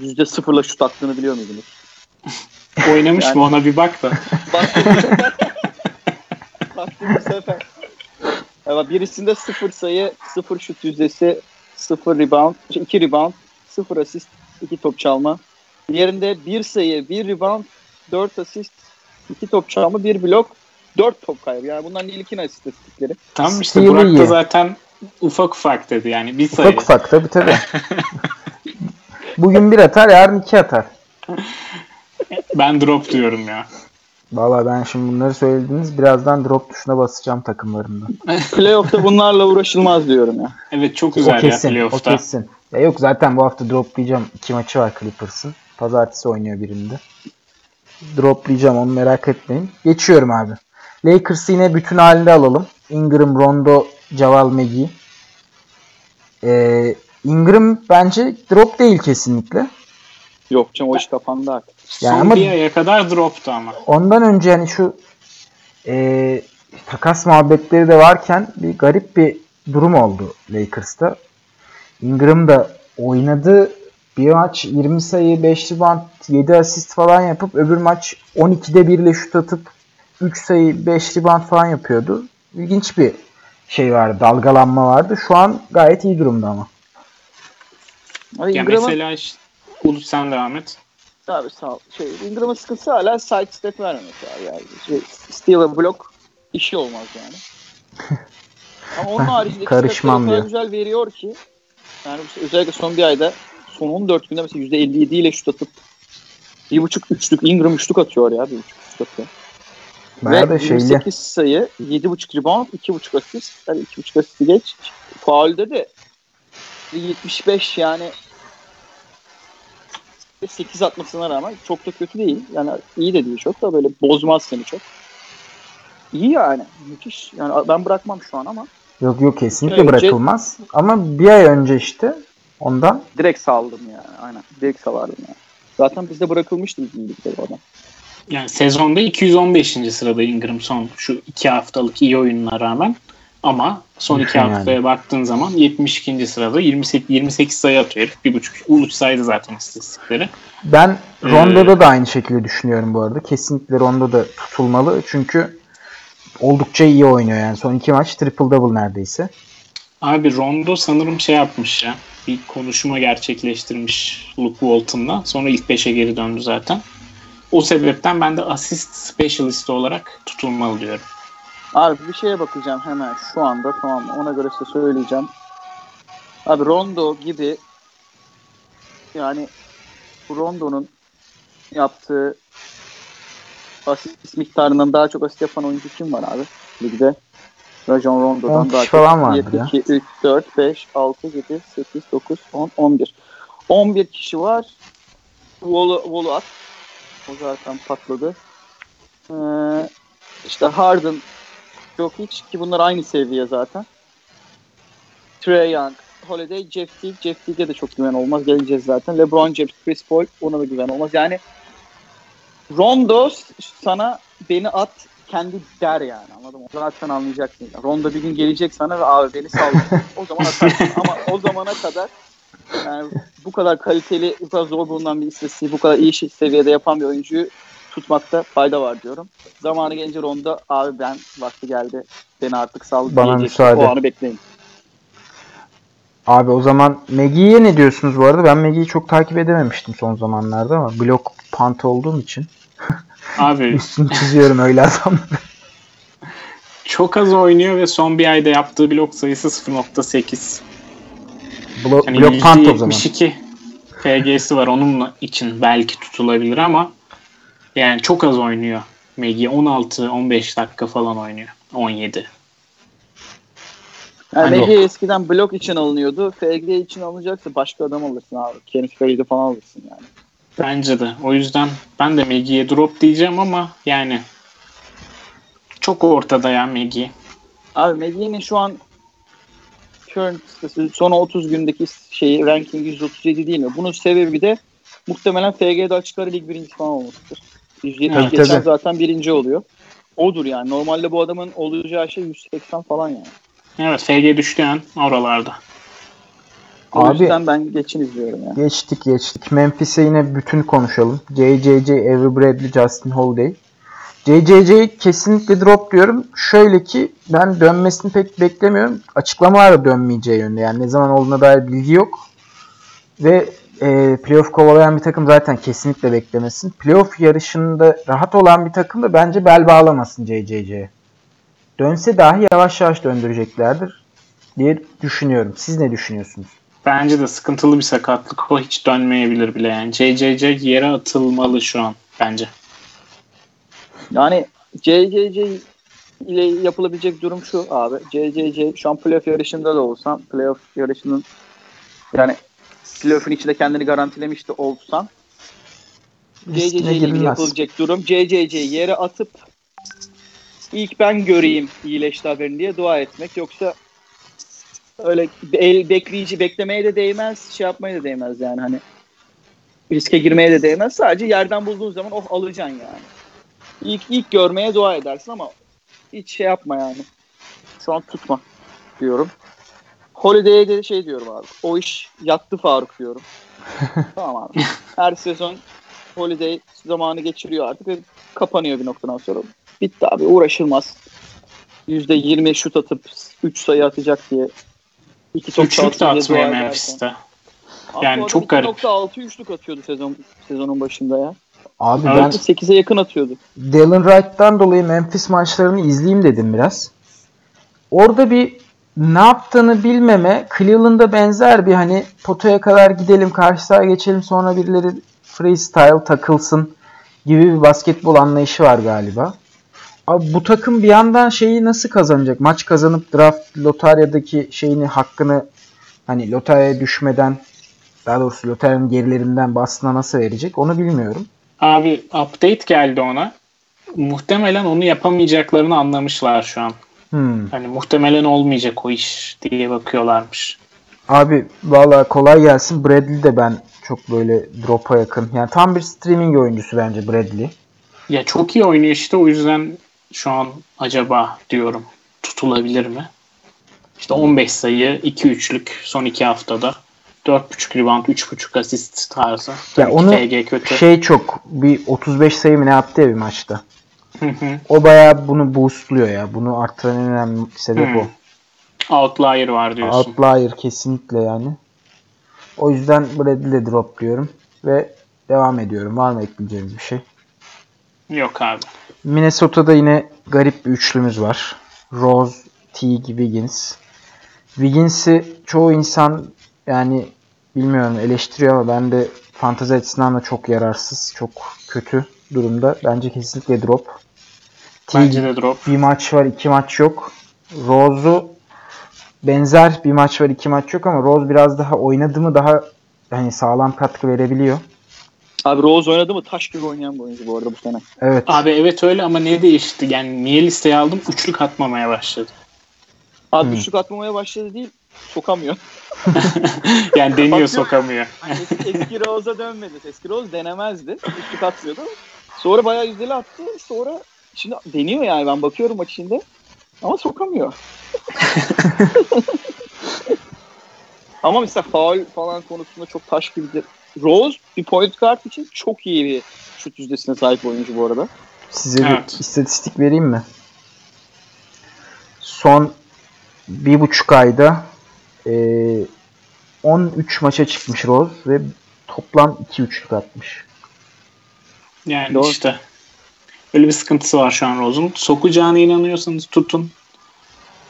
%0'la şut attığını biliyor muydunuz? Oynamış Yani- mı ona bir bak da. Baktım bu sefer. Evet, birisinde 0 sayı, 0 şut yüzdesi, 0 rebound, 2 rebound, 0 asist, 2 top çalma. Diğerinde 1 sayı, 1 rebound, 4 asist, 2 top çalma, 1 blok, 4 top kaybı. Yani bunların ilkin istatistikleri. Tam işte Steal'i Burak da zaten ufak ufak dedi yani bir sayı. Ufak ufak tabii tabii. Bugün bir atar, yarın iki atar. Ben drop diyorum ya. Valla ben şimdi bunları söylediniz. Birazdan drop tuşuna basacağım takımlarımda. Playoff'ta bunlarla uğraşılmaz diyorum ya. Evet çok o güzel ya kesin. O playoff'ta. kesin. Ya yok zaten bu hafta droplayacağım. İki maçı var Clippers'ın. Pazartesi oynuyor birinde. Droplayacağım onu merak etmeyin. Geçiyorum abi. Lakers'ı yine bütün halinde alalım. Ingram, Rondo, Javal McGee. Ee, Ingram bence drop değil kesinlikle. Yok canım o iş kapandı artık. Yani Son ama- bir aya kadar droptu ama. Ondan önce hani şu e, takas muhabbetleri de varken bir garip bir durum oldu Lakers'ta. Ingram da oynadı. Bir maç 20 sayı, 5 rebound, 7 asist falan yapıp öbür maç 12'de 1 ile şut atıp 3 sayı, 5 rebound falan yapıyordu. İlginç bir şey vardı, dalgalanma vardı. Şu an gayet iyi durumda ama. Ay, Ya Ingram'ın- mesela işte, Ulu sen devam et. Abi sağ ol. Şey, Ingram'ın sıkıntısı hala side step vermemek abi yani. Şey, steal ve block işi olmaz yani. Ama onun haricinde Karışmam diyor. güzel veriyor ki yani özellikle son bir ayda son 14 günde mesela %57 ile şut atıp bir buçuk üçlük Ingram üçlük atıyor ya bir buçuk üçlük atıyor. Bayağı da Ve şeyli. 28 sayı, 7.5 rebound, 2.5 asist. Yani 2.5 asisti geç. Faulde de 75 yani 8 atmasına rağmen çok da kötü değil. Yani iyi de değil çok da böyle bozmaz seni çok. İyi yani. Müthiş. Yani ben bırakmam şu an ama Yok yok kesinlikle Önce- bırakılmaz. Ama bir ay önce işte ondan direkt saldım yani. Aynen. Direkt salardım yani. Zaten bizde bırakılmıştı bizim ligde adam. Yani sezonda 215. sırada Ingram son şu iki haftalık iyi oyununa rağmen. Ama son iki yani. haftaya baktığın zaman 72. sırada 28, 28 sayı atıyor. herif. Bir buçuk uluç saydı zaten istatistikleri. Ben Ee, Rondo'da da aynı şekilde düşünüyorum bu arada. Kesinlikle Rondo da tutulmalı. Çünkü oldukça iyi oynuyor yani. Son iki maç triple double neredeyse. Abi Rondo sanırım şey yapmış ya. Bir konuşma gerçekleştirmiş Luke Walton'la. Sonra ilk 5'e geri döndü zaten. O sebepten ben de asist specialist olarak tutulmalı diyorum. Abi bir şeye bakacağım hemen şu anda tamam? Ona göre size söyleyeceğim. Abi Rondo gibi yani Rondo'nun yaptığı asist miktarından daha çok asist yapan oyuncu kim var abi ligde? Rajon Rondo'dan 10 daha falan 1, ya. 2, 3, 4, 5, 6, 7, 8, 9, 10, 11. 11 kişi var. Wall'u Wall'u at. O zaten patladı. Ee, işte Harden, Jokic ki bunlar aynı seviye zaten. Trey Young, Holiday, Jeff Teague. Jeff Teague'e de çok güven olmaz. Geleceğiz zaten. LeBron James, Chris Paul ona da güven olmaz. Yani Rondo sana beni at kendi der yani anladın mı? Zaten anlayacaksın. Rondo bir gün gelecek sana ve abi beni sal. o zaman atarsın. Ama o zamana kadar yani bu kadar kaliteli, bu kadar zor bulunan bir istatistiği, bu kadar iyi şey- seviyede yapan bir oyuncuyu tutmakta fayda var diyorum. Zamanı gelince Rondo abi ben vakti geldi. Beni artık sal Bana diyecek. müsaade. O anı bekleyin. Abi o zaman Maggie'ye ne diyorsunuz bu arada? Ben Maggie'yi çok takip edememiştim son zamanlarda ama blok pant olduğum için Abi üstünü çiziyorum öyle adamları. çok az oynuyor ve son bir ayda yaptığı blok sayısı 0.8. Blok, Yani blok pant o zaman. %72 FG'si var onun için belki tutulabilir ama yani çok az oynuyor. Megi 16-15 dakika falan oynuyor. 17. Yani MG eskiden blok için alınıyordu. FG için alınacaksa başka adam alırsın abi. Kenneth Farid'i falan alırsın yani. Bence de. O yüzden ben de Megi'ye drop diyeceğim ama yani çok ortada ya Megi. Abi Medine'nin şu an current son 30 gündeki şeyi ranking 137 değil mi? Bunun sebebi de muhtemelen FG'de açık ara lig birincisi falan olmuştur. 170 Evet, geçen tabii. zaten birinci oluyor. Odur yani. Normalde bu adamın olacağı şey 180 falan yani. Evet FG düştü an oralarda. O Abi- yüzden ben geçin izliyorum yani. Geçtik geçtik. Memphis'e yine bütün konuşalım. JJJ, Avery Bradley, Justin Holiday. JJJ kesinlikle drop diyorum. Şöyle ki ben dönmesini pek beklemiyorum. Açıklamalar da dönmeyeceği yönde. Yani ne zaman olduğuna dair bilgi yok. Ve e, playoff kovalayan bir takım zaten kesinlikle beklemesin. Playoff yarışında rahat olan bir takım da bence bel bağlamasın JJJ'ye. Dönse dahi yavaş yavaş döndüreceklerdir diye düşünüyorum. Siz ne düşünüyorsunuz? Bence de sıkıntılı bir sakatlık. O hiç dönmeyebilir bile yani. JJJ yere atılmalı şu an bence. Yani JJJ ile yapılabilecek durum şu abi. JJJ şu an playoff yarışında da olsan playoff yarışının yani playoff'un içinde kendini garantilemiş de olsan JJJ Riskine ile yapılacak durum JJJ yere atıp ilk ben göreyim iyileşti haberini diye dua etmek. Yoksa öyle bekleyici beklemeye de değmez, şey yapmaya da değmez yani hani riske girmeye de değmez. Sadece yerden bulduğun zaman oh alacaksın yani. İlk ilk görmeye dua edersin ama hiç şey yapma yani. Şu an tutma diyorum. Holiday'e de şey diyorum abi. O iş yattı Faruk diyorum. tamam abi. Her sezon Holiday zamanı geçiriyor artık ve kapanıyor bir noktadan sonra. Bitti abi uğraşılmaz. %20 şut atıp 3 sayı atacak diye. İki top Üçlük de atmıyor. Memphis'te. Yani çok garip. 2.6 üçlük atıyordu sezon sezonun başında ya. Abi Evet. ben 8'e yakın atıyordu. Dylan Wright'tan dolayı Memphis maçlarını izleyeyim dedim biraz. Orada bir ne yaptığını bilmeme Cleveland'a benzer bir hani potaya kadar gidelim karşı sahaya geçelim sonra birileri freestyle takılsın gibi bir basketbol anlayışı var galiba. Abi bu takım bir yandan şeyi nasıl kazanacak? Maç kazanıp draft lotaryadaki şeyini hakkını hani lotaryaya düşmeden daha doğrusu lotaryanın gerilerinden Boston'a nasıl verecek onu bilmiyorum. Abi update geldi ona. Muhtemelen onu yapamayacaklarını anlamışlar şu an. Hmm. Hani muhtemelen olmayacak o iş diye bakıyorlarmış. Abi valla kolay gelsin. Bradley de ben çok böyle drop'a yakın. Yani tam bir streaming oyuncusu bence Bradley. Ya çok iyi oynuyor işte o yüzden şu an acaba diyorum tutulabilir mi? İşte 15 sayı, 2 üçlük son 2 haftada. 4.5 rebound, 3.5 asist tarzı. Ya onu kötü. Şey çok bir 35 sayı mı ne yaptı ya bir maçta. Hı hı. O bayağı bunu boostluyor ya. Bunu arttıran en önemli sebep Hmm. o. Outlier var diyorsun. Outlier kesinlikle yani. O yüzden Bradley de drop diyorum. Ve devam ediyorum. Var mı ekleyeceğiniz bir şey? Yok abi. Minnesota'da yine garip bir üçlümüz var. Rose, Teague, Wiggins. Wiggins'i çoğu insan yani bilmiyorum eleştiriyor ama ben de fantezi açısından da çok yararsız, çok kötü durumda. Bence kesinlikle drop. Bence de drop. bir maç var, iki maç yok. Rose'u benzer bir maç var, iki maç yok ama Rose biraz daha oynadı mı daha hani sağlam katkı verebiliyor. Abi Rose oynadı mı taş gibi oynayan bir oyuncu bu arada bu sene. Evet. Abi evet öyle ama ne değişti? Yani niye listeye aldım? Üçlük atmamaya başladı. Abi Hmm. üçlük atmamaya başladı değil sokamıyor. Yani deniyor Bakıyor. sokamıyor. Eski, eski Rose'a dönmedi. Eski Rose denemezdi. Üçlük atmıyordu. Sonra bayağı yüzdeli attı. Sonra şimdi deniyor yani ben bakıyorum maç içinde. Ama sokamıyor. Ama mesela faul falan konusunda çok taş gibidir. Rose bir point guard için çok iyi bir şut yüzdesine sahip oyuncu bu arada. Size Evet. bir istatistik vereyim mi? Son bir buçuk ayda eee 13 maça çıkmış Rose ve toplam 2 üçlük atmış. Yani Doğru. işte. Öyle bir sıkıntısı var şu an Rose'un. Sokacağına inanıyorsanız tutun.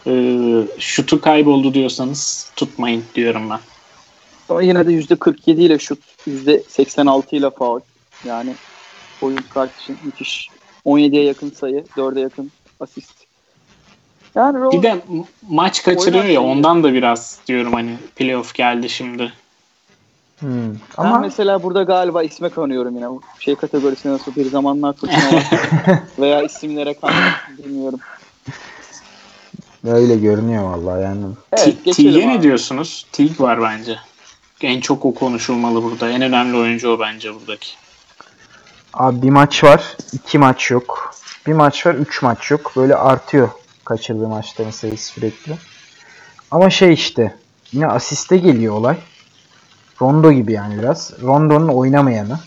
Ee, şutu kayboldu diyorsanız tutmayın diyorum ben. Ama yine de %47 ile şut, %86 ile faul. Yani point guard için müthiş. 17'ye yakın sayı, 4'e yakın asist. Yani Rose Bir de maç kaçırıyor ya ondan da biraz diyorum hani playoff geldi şimdi. Hmm. Ben Ama mesela burada galiba isme kanıyorum yine. Bu Şey kategorisine nasıl bir zamanlar fırtına. Veya isimlere kan bilmiyorum. Öyle görünüyor vallahi yani. Evet T- Teague'e ne diyorsunuz? Teague var bence. En çok o konuşulmalı burada. En önemli oyuncu o bence buradaki. Abi bir maç var, iki maç yok. Bir maç var, üç maç yok. Böyle artıyor kaçırdığı maçların sayısı sürekli. Ama şey işte, yine asiste geliyor olay. Rondo gibi yani biraz. Rondo'nun oynamayanı.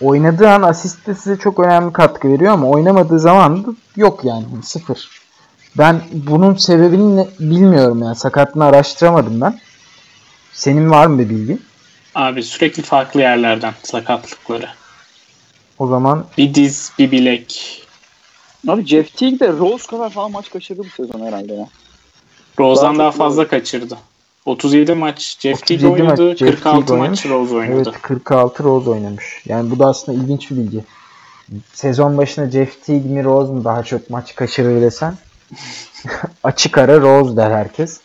Oynadığı an asiste size çok önemli katkı veriyor ama oynamadığı zaman da yok yani sıfır. Ben bunun sebebini bilmiyorum yani sakatlığını araştıramadım ben. Senin var mı bir bilgin? Abi sürekli farklı yerlerden sakatlıkları. O zaman Bir diz, bir bilek. Abi Jeff Teague de Rose kadar falan maç kaçırdı bu sezon herhalde ya. Rose'dan Daha daha fazla kaçırdı. 37 maç Jeff Teague 37 maç oynadı, Jeff 46 Teague maç. Rose oynadı. Evet 46 Rose oynamış. Yani bu da aslında ilginç bir bilgi. Sezon başında Jeff Teague mi Rose mu daha çok maç kaçırır desen açık ara Rose der herkes.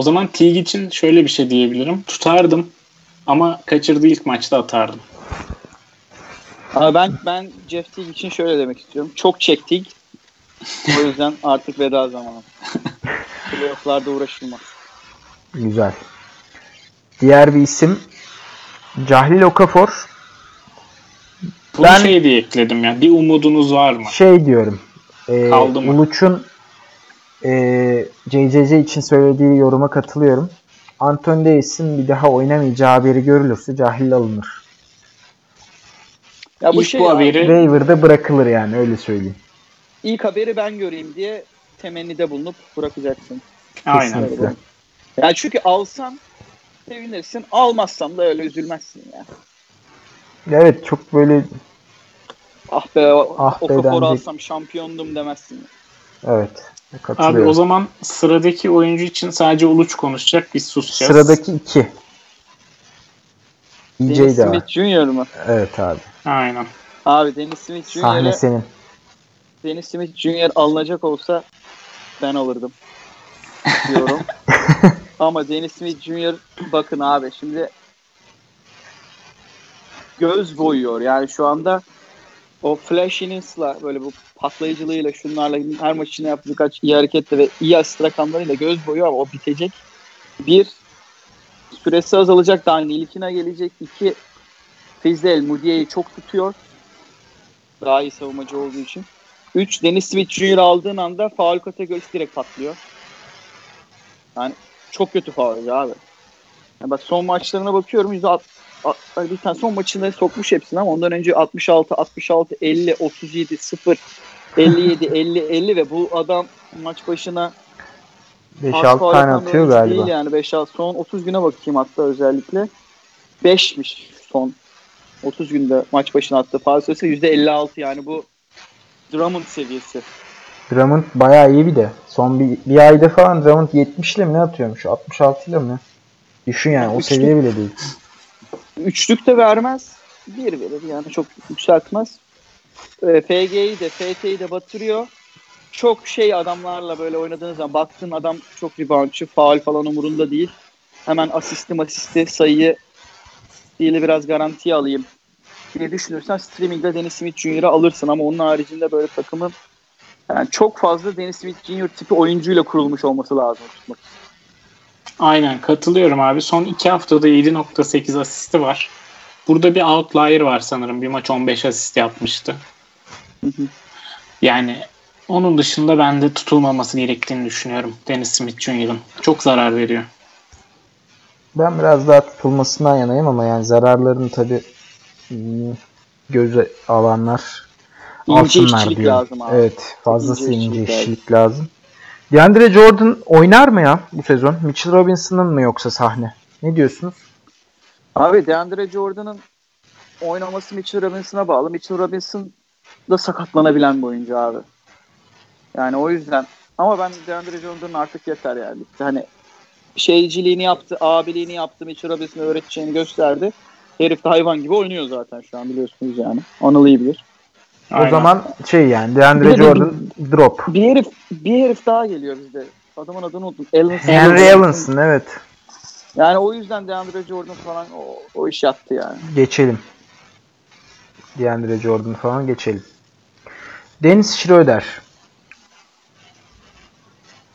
O zaman Teague için şöyle bir şey diyebilirim. Tutardım ama kaçırdığı ilk maçta atardım. Ama ben ben Jeff Teague için şöyle demek istiyorum. Çok çektik. O yüzden artık veda zamanı. Playoff'larda uğraşılmaz. Güzel. Diğer bir isim Cahlil Okafor. Bunu Ben- şey diye ekledim ya. Bir umudunuz var mı? Şey diyorum. E, Kaldı mı? Uluç'un e, CCC için söylediği yoruma katılıyorum. Anthony Davis'in bir daha oynamayacağı haberi görülürse Cahlil alınır. Ya bu İlk şey bu haberi Waiver'da bırakılır yani öyle söyleyeyim. ilk haberi ben göreyim diye temennide bulunup bırakacaksın. aynen. Kesinlikle. Yani çünkü alsan sevinirsin. Almazsan da öyle üzülmezsin ya. Evet çok böyle Ah be o, Ah o be denecek. alsam şampiyondum demezsin. evet Abi o zaman sıradaki oyuncu için sadece Uluç konuşacak. Biz susacağız. Sıradaki iki. Dennis DJ de var. Smith Jr. mı? Evet abi. Aynen. Abi Dennis Smith Sahne Jr. senin. Dennis Smith Jr. alınacak olsa ben alırdım diyorum. Ama Dennis Smith Jr. bakın abi şimdi göz boyuyor. Yani şu anda o flashiness'la böyle bu patlayıcılığıyla şunlarla her maç içinde yaptığı birkaç iyi hareketle ve iyi asist rakamlarıyla göz boyuyor ama o bitecek. Bir, süresi azalacak daha ilkine gelecek. İki, Fizdel Mudiye'yi çok tutuyor. Daha iyi savunmacı olduğu için. 3. Dennis Smith Jr. aldığın anda faul kategorisi direkt patlıyor. Yani çok kötü faulcı abi. Yani bak son maçlarına bakıyorum. Yüzde alt- a- bir tane son maçında sokmuş hepsini ama ondan önce 66, 66, 50, 37, 0, 57, 50, 50 ve bu adam maç başına 5-6 faul tane atıyor galiba. Değil yani 5-6. Son 30 güne bakayım hatta özellikle. 5'miş son 30 günde maç başına attığı faul sayısı %56 yani bu Drummond seviyesi. Drummond bayağı iyi bir de. Son bir, bir ayda falan Drummond 70 ile mi ne atıyormuş? 66 ile mi? Düşün yani o Üçlük- seviye bile değil. Üçlük de vermez. Bir verir yani çok yükseltmez. E, FG'yi de FT'yi de batırıyor. Çok şey adamlarla böyle oynadığınız zaman baktığın adam çok reboundçı, faul falan umurunda değil. Hemen asisti asisti sayıyı değil biraz garantiye alayım diye düşünürsen streamingde Dennis Smith Jr.'ı alırsın ama onun haricinde böyle takımın yani çok fazla Dennis Smith Jr. tipi oyuncuyla kurulmuş olması lazım tutmak. Aynen katılıyorum abi. Son iki haftada 7.8 asisti var. Burada bir outlier var sanırım. Bir maç 15 asist yapmıştı. Hı hı. Yani onun dışında ben de tutulmaması gerektiğini düşünüyorum. Dennis Smith Jr.'ın. Çok zarar veriyor. Ben biraz daha tutulmasından yanayım ama yani zararlarını tabi göze alanlar İnce alsınlar işçilik diyorum. lazım abi. Evet fazlası İnce ince işçilik işçilik lazım. DeAndre Jordan oynar mı ya bu sezon? Mitchell Robinson'ın mı yoksa sahne? Ne diyorsunuz? Abi DeAndre Jordan'ın oynaması Mitchell Robinson'a bağlı. Mitchell Robinson da sakatlanabilen bir oyuncu abi. Yani o yüzden ama ben DeAndre Jordan'ın artık yeter yani. Hani şeyciliğini yaptı, abiliğini yaptı, Mitchell Robinson'a öğreteceğini gösterdi. Herif de hayvan gibi oynuyor zaten şu an biliyorsunuz yani. Anıl iyi bilir. Aynen. O zaman şey yani Bir DeAndre de- Jordan drop. Bir herif bir herif daha geliyor bizde. Adamın adını unuttum. Alan Henry Evans'ın evet. Yani o yüzden DeAndre Jordan falan o, o iş yattı yani. Geçelim. DeAndre Jordan falan geçelim. Dennis Schroeder.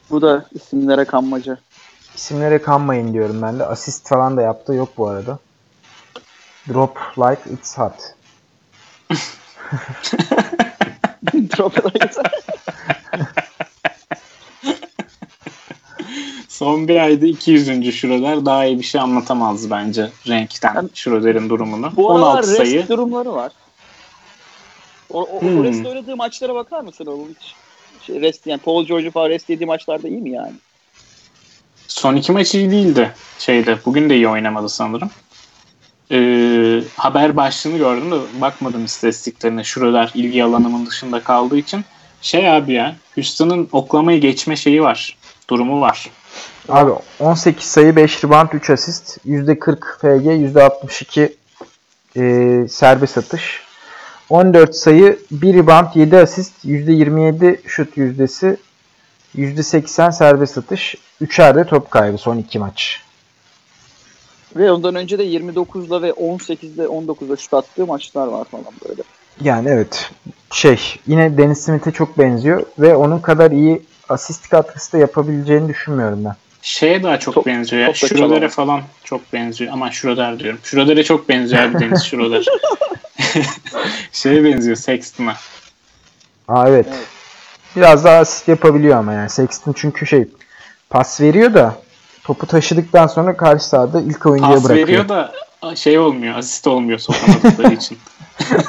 Bu da isimlere kanmaca. İsimlere kanmayın diyorum ben de. Asist falan da yaptığı yok bu arada. Drop like it's hot. Drop it. Son bir ayda 200. Schroeder daha iyi bir şey anlatamazdı bence renkten Yani- Schroeder'in durumunu. Bu aralar 16 rest sayı. durumları var. O, o, Hmm. o rest oynadığı maçlara bakar mısın oğlum hiç? Şey, rest yani Paul George'u falan rest yediği maçlarda iyi mi yani? Son iki maç iyi değildi şeyde. Bugün de iyi oynamadı sanırım. Ee, haber başlığını gördüm de bakmadım istatistiklerine. Schroeder ilgi alanımın dışında kaldığı için. Şey abi ya Houston'ın oklamayı geçme şeyi var. Durumu var. Abi 18 sayı 5 rebound 3 asist. %40 FG %62 e, serbest atış. 14 sayı 1 rebound 7 asist. %27 şut yüzdesi. %80 serbest atış. 3'er de top kaybı son 2 maç. Ve ondan önce de 29'da ve 18'de 19'da şut attığı maçlar var falan böyle. Yani evet şey yine Dennis Smith'e çok benziyor ve onun kadar iyi asist katkısı da yapabileceğini düşünmüyorum ben. Şeye daha çok Top- benziyor ya. çalamaz. falan çok benziyor. Ama Schroeder diyorum. Schroeder'e çok benziyor abi Deniz Schroeder. Şeye benziyor Sexton'a. Aa evet. Evet. Biraz daha asist yapabiliyor ama yani Sexton çünkü şey pas veriyor da topu taşıdıktan sonra karşı sahada ilk oyuncuya Pas bırakıyor. veriyor da şey olmuyor. Asist olmuyor sokamadıkları için.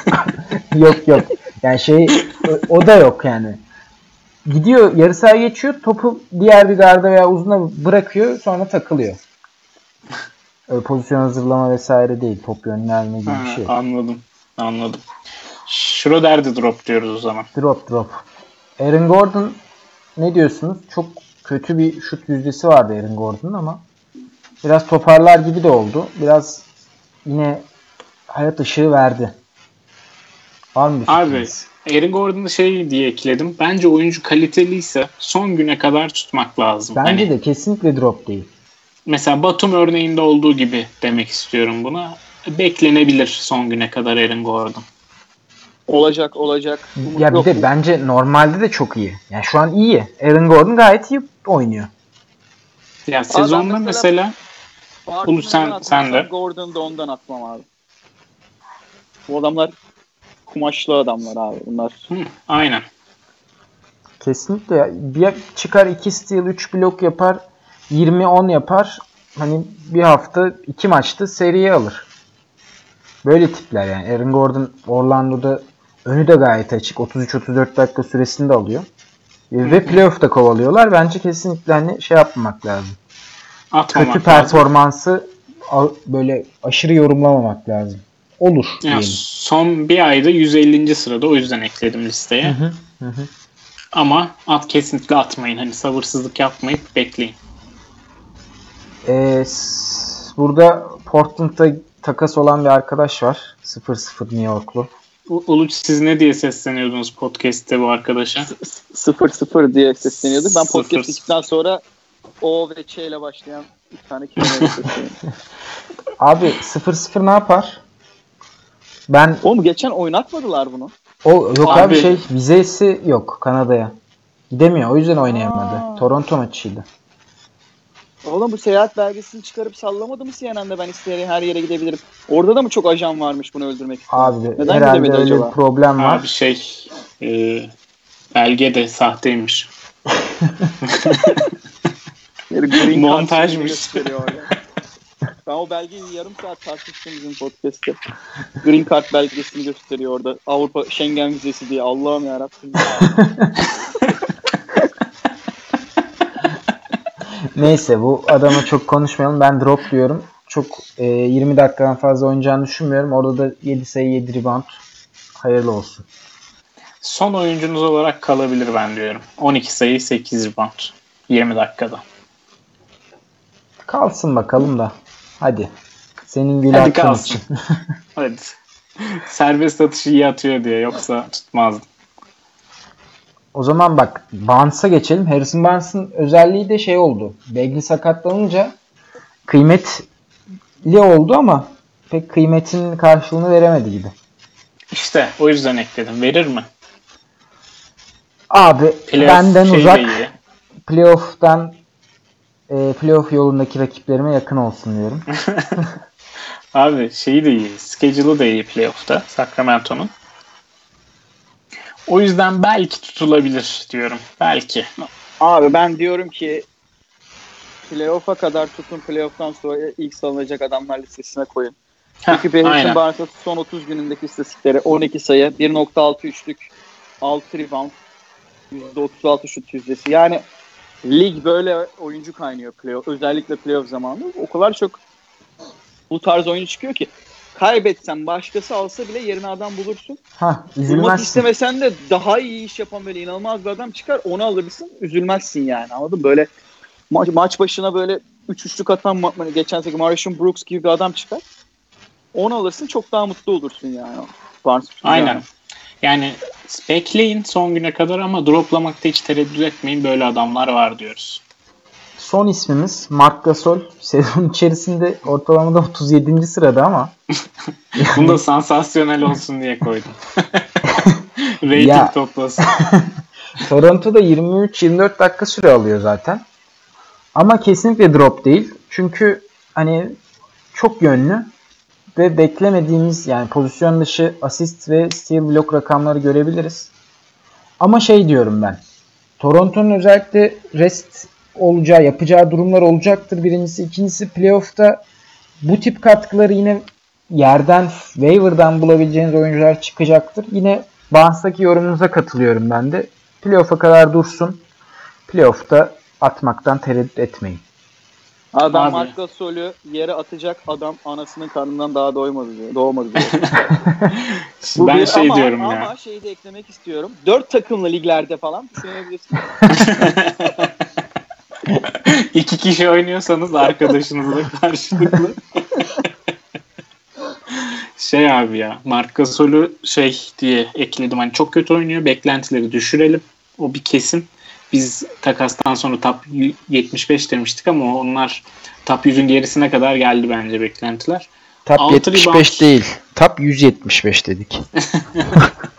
yok yok. Yani şey o, o da yok yani. Gidiyor yarı sahaya geçiyor topu diğer bir garda veya uzuna bırakıyor sonra takılıyor. Öyle pozisyon hazırlama vesaire değil. Top yönlendirme gibi bir Ha, şey. anladım. Anladım. Schroeder'de drop diyoruz o zaman. Drop drop. Aaron Gordon ne diyorsunuz? Çok kötü bir şut yüzdesi vardı Aaron Gordon'un ama biraz toparlar gibi de oldu. Biraz yine hayat ışığı verdi. Var mı bir Abi? Aaron Gordon'u şey diye ekledim. Bence oyuncu kaliteliyse son güne kadar tutmak lazım. Bence Hani de kesinlikle drop değil. Mesela Batum örneğinde olduğu gibi demek istiyorum buna. Beklenebilir son güne kadar Aaron Gordon. Olacak olacak. Umut Ya bir yok. de bence normalde de çok iyi. Yani şu an iyi. Aaron Gordon gayet iyi oynuyor. Ya sezonda mesela- mesela Ulu sen- sen de. Gordon'u da ondan atmam abi. Bu adamlar kumaşlı adamlar abi bunlar. Hı, aynen. Kesinlikle. ya. Bir çıkar 2 steal 3 blok yapar. 20-10 yapar. Hani bir hafta iki maçta seriye alır. Böyle tipler yani. Aaron Gordon Orlando'da önü de gayet açık. 33-34 dakika süresinde alıyor. Ve playoff'ta kovalıyorlar. Bence kesinlikle hani şey yapmamak lazım. Atmamak Kötü lazım. performansı a- böyle aşırı yorumlamamak lazım. Olur Ya diyelim. son bir ayda 150. sırada o yüzden ekledim listeye. Hı hı, hı. Ama at kesinlikle atmayın. Hani sabırsızlık yapmayıp bekleyin. Ee, burada Portland'da takas olan bir arkadaş var. 0-0 New Yorklu. Uluç siz ne diye sesleniyordunuz podcast'te bu arkadaşa? 0-0 diye sesleniyorduk. Ben podcast sonra O ve Ç ile başlayan bir tane kelime. Abi 0-0 ne yapar? Ben Oğlum geçen oynatmadılar bunu. o yok abi, Abi- şey vizesi yok Kanada'ya. Gidemiyor. O yüzden oynayamadı. Aa. Toronto maçıydı. Oğlum bu seyahat belgesini çıkarıp sallamadı mı CNN'de ben isteyerek her yere gidebilirim. Orada da mı çok ajan varmış bunu öldürmek isteyen? Abi Neden herhalde öyle acaba? bir problem var. Abi şey e, belge de sahteymiş. Montajmış. Ben o belgeyi yarım saat tartıştım bizim podcast'te. Green Card belgesini gösteriyor orada. Avrupa Schengen vizesi diye. Allah'ım yarabbim. Neyse bu adama çok konuşmayalım. Ben drop diyorum. Çok e, 20 dakikadan fazla oynayacağını düşünmüyorum. Orada da 7 sayı 7 rebound. Hayırlı olsun. Son oyuncunuz olarak kalabilir ben diyorum. 12 sayı 8 rebound. 20 dakikada. Kalsın bakalım da. Hadi. Senin gül Hadi kalsın. Hadi. Serbest atışı iyi atıyor diye yoksa tutmazdım. O zaman bak Barnes'a geçelim. Harrison Barnes'ın özelliği de şey oldu. Bagley sakatlanınca kıymetli oldu ama pek kıymetinin karşılığını veremedi gibi. İşte o yüzden ekledim. Verir mi? Abi Playoff benden uzak playoff'tan e, playoff yolundaki rakiplerime yakın olsun diyorum. Abi şeyi de iyi. Schedule'ı da iyi playoff'ta Sacramento'nun. O yüzden belki tutulabilir diyorum. Belki. Abi ben diyorum ki playoff'a kadar tutun playoff'tan sonra ilk salınacak adamlar listesine koyun. Çünkü aynen. Barnes'ın son 30 günündeki istatistikleri 12 sayı, 1.6 üçlük, 6 rebound, %36 şut yüzdesi. Yani lig böyle oyuncu kaynıyor playoff, özellikle playoff zamanında. O kadar çok bu tarz oyuncu çıkıyor ki kaybetsen başkası alsa bile yerine adam bulursun. Ha Bulmak üzülmezsin. istemesen de daha iyi iş yapan böyle inanılmaz bir adam çıkar onu alırsın üzülmezsin yani anladın mı? Böyle maç, maç başına böyle 3 üçlük atan ma- hani geçen sene Marshawn Brooks gibi bir adam çıkar. Onu alırsın çok daha mutlu olursun yani. Barnes Aynen. Yani. Yani bekleyin son güne kadar ama droplamakta hiç tereddüt etmeyin. Böyle adamlar var diyoruz. Son ismimiz Mark Gasol. Sezon içerisinde ortalamada 37. sırada ama Bunu da sansasyonel olsun diye koydum. Rating toplasın. Toronto'da 23-24 dakika süre alıyor zaten. Ama kesinlikle drop değil. Çünkü hani çok yönlü ve beklemediğimiz yani pozisyon dışı asist ve steal blok rakamları görebiliriz. Ama şey diyorum ben. Toronto'nun özellikle rest olacağı, yapacağı durumlar olacaktır. Birincisi. ikincisi playoff'ta bu tip katkıları yine yerden, waiver'dan bulabileceğiniz oyuncular çıkacaktır. Yine Barnes'taki yorumunuza katılıyorum ben de. Playoff'a kadar dursun. Playoff'ta atmaktan tereddüt etmeyin. Adam Abi. Marc Gasol'ü yere atacak adam anasının karnından daha doymadı diyor. Doğmadı diyor. Bu ben bir- şey ama, diyorum ama ya. şeyi de eklemek istiyorum. Dört takımlı liglerde falan düşünebilirsin. İki kişi oynuyorsanız arkadaşınızla karşılıklı. şey abi ya Marc Gasol'ü şey diye ekledim. Hani çok kötü oynuyor. Beklentileri düşürelim. O bir kesin. Biz takastan sonra top 75 demiştik ama onlar top 100'ün gerisine kadar geldi bence beklentiler. Top Altı 75 rebound. değil. Top 175 dedik.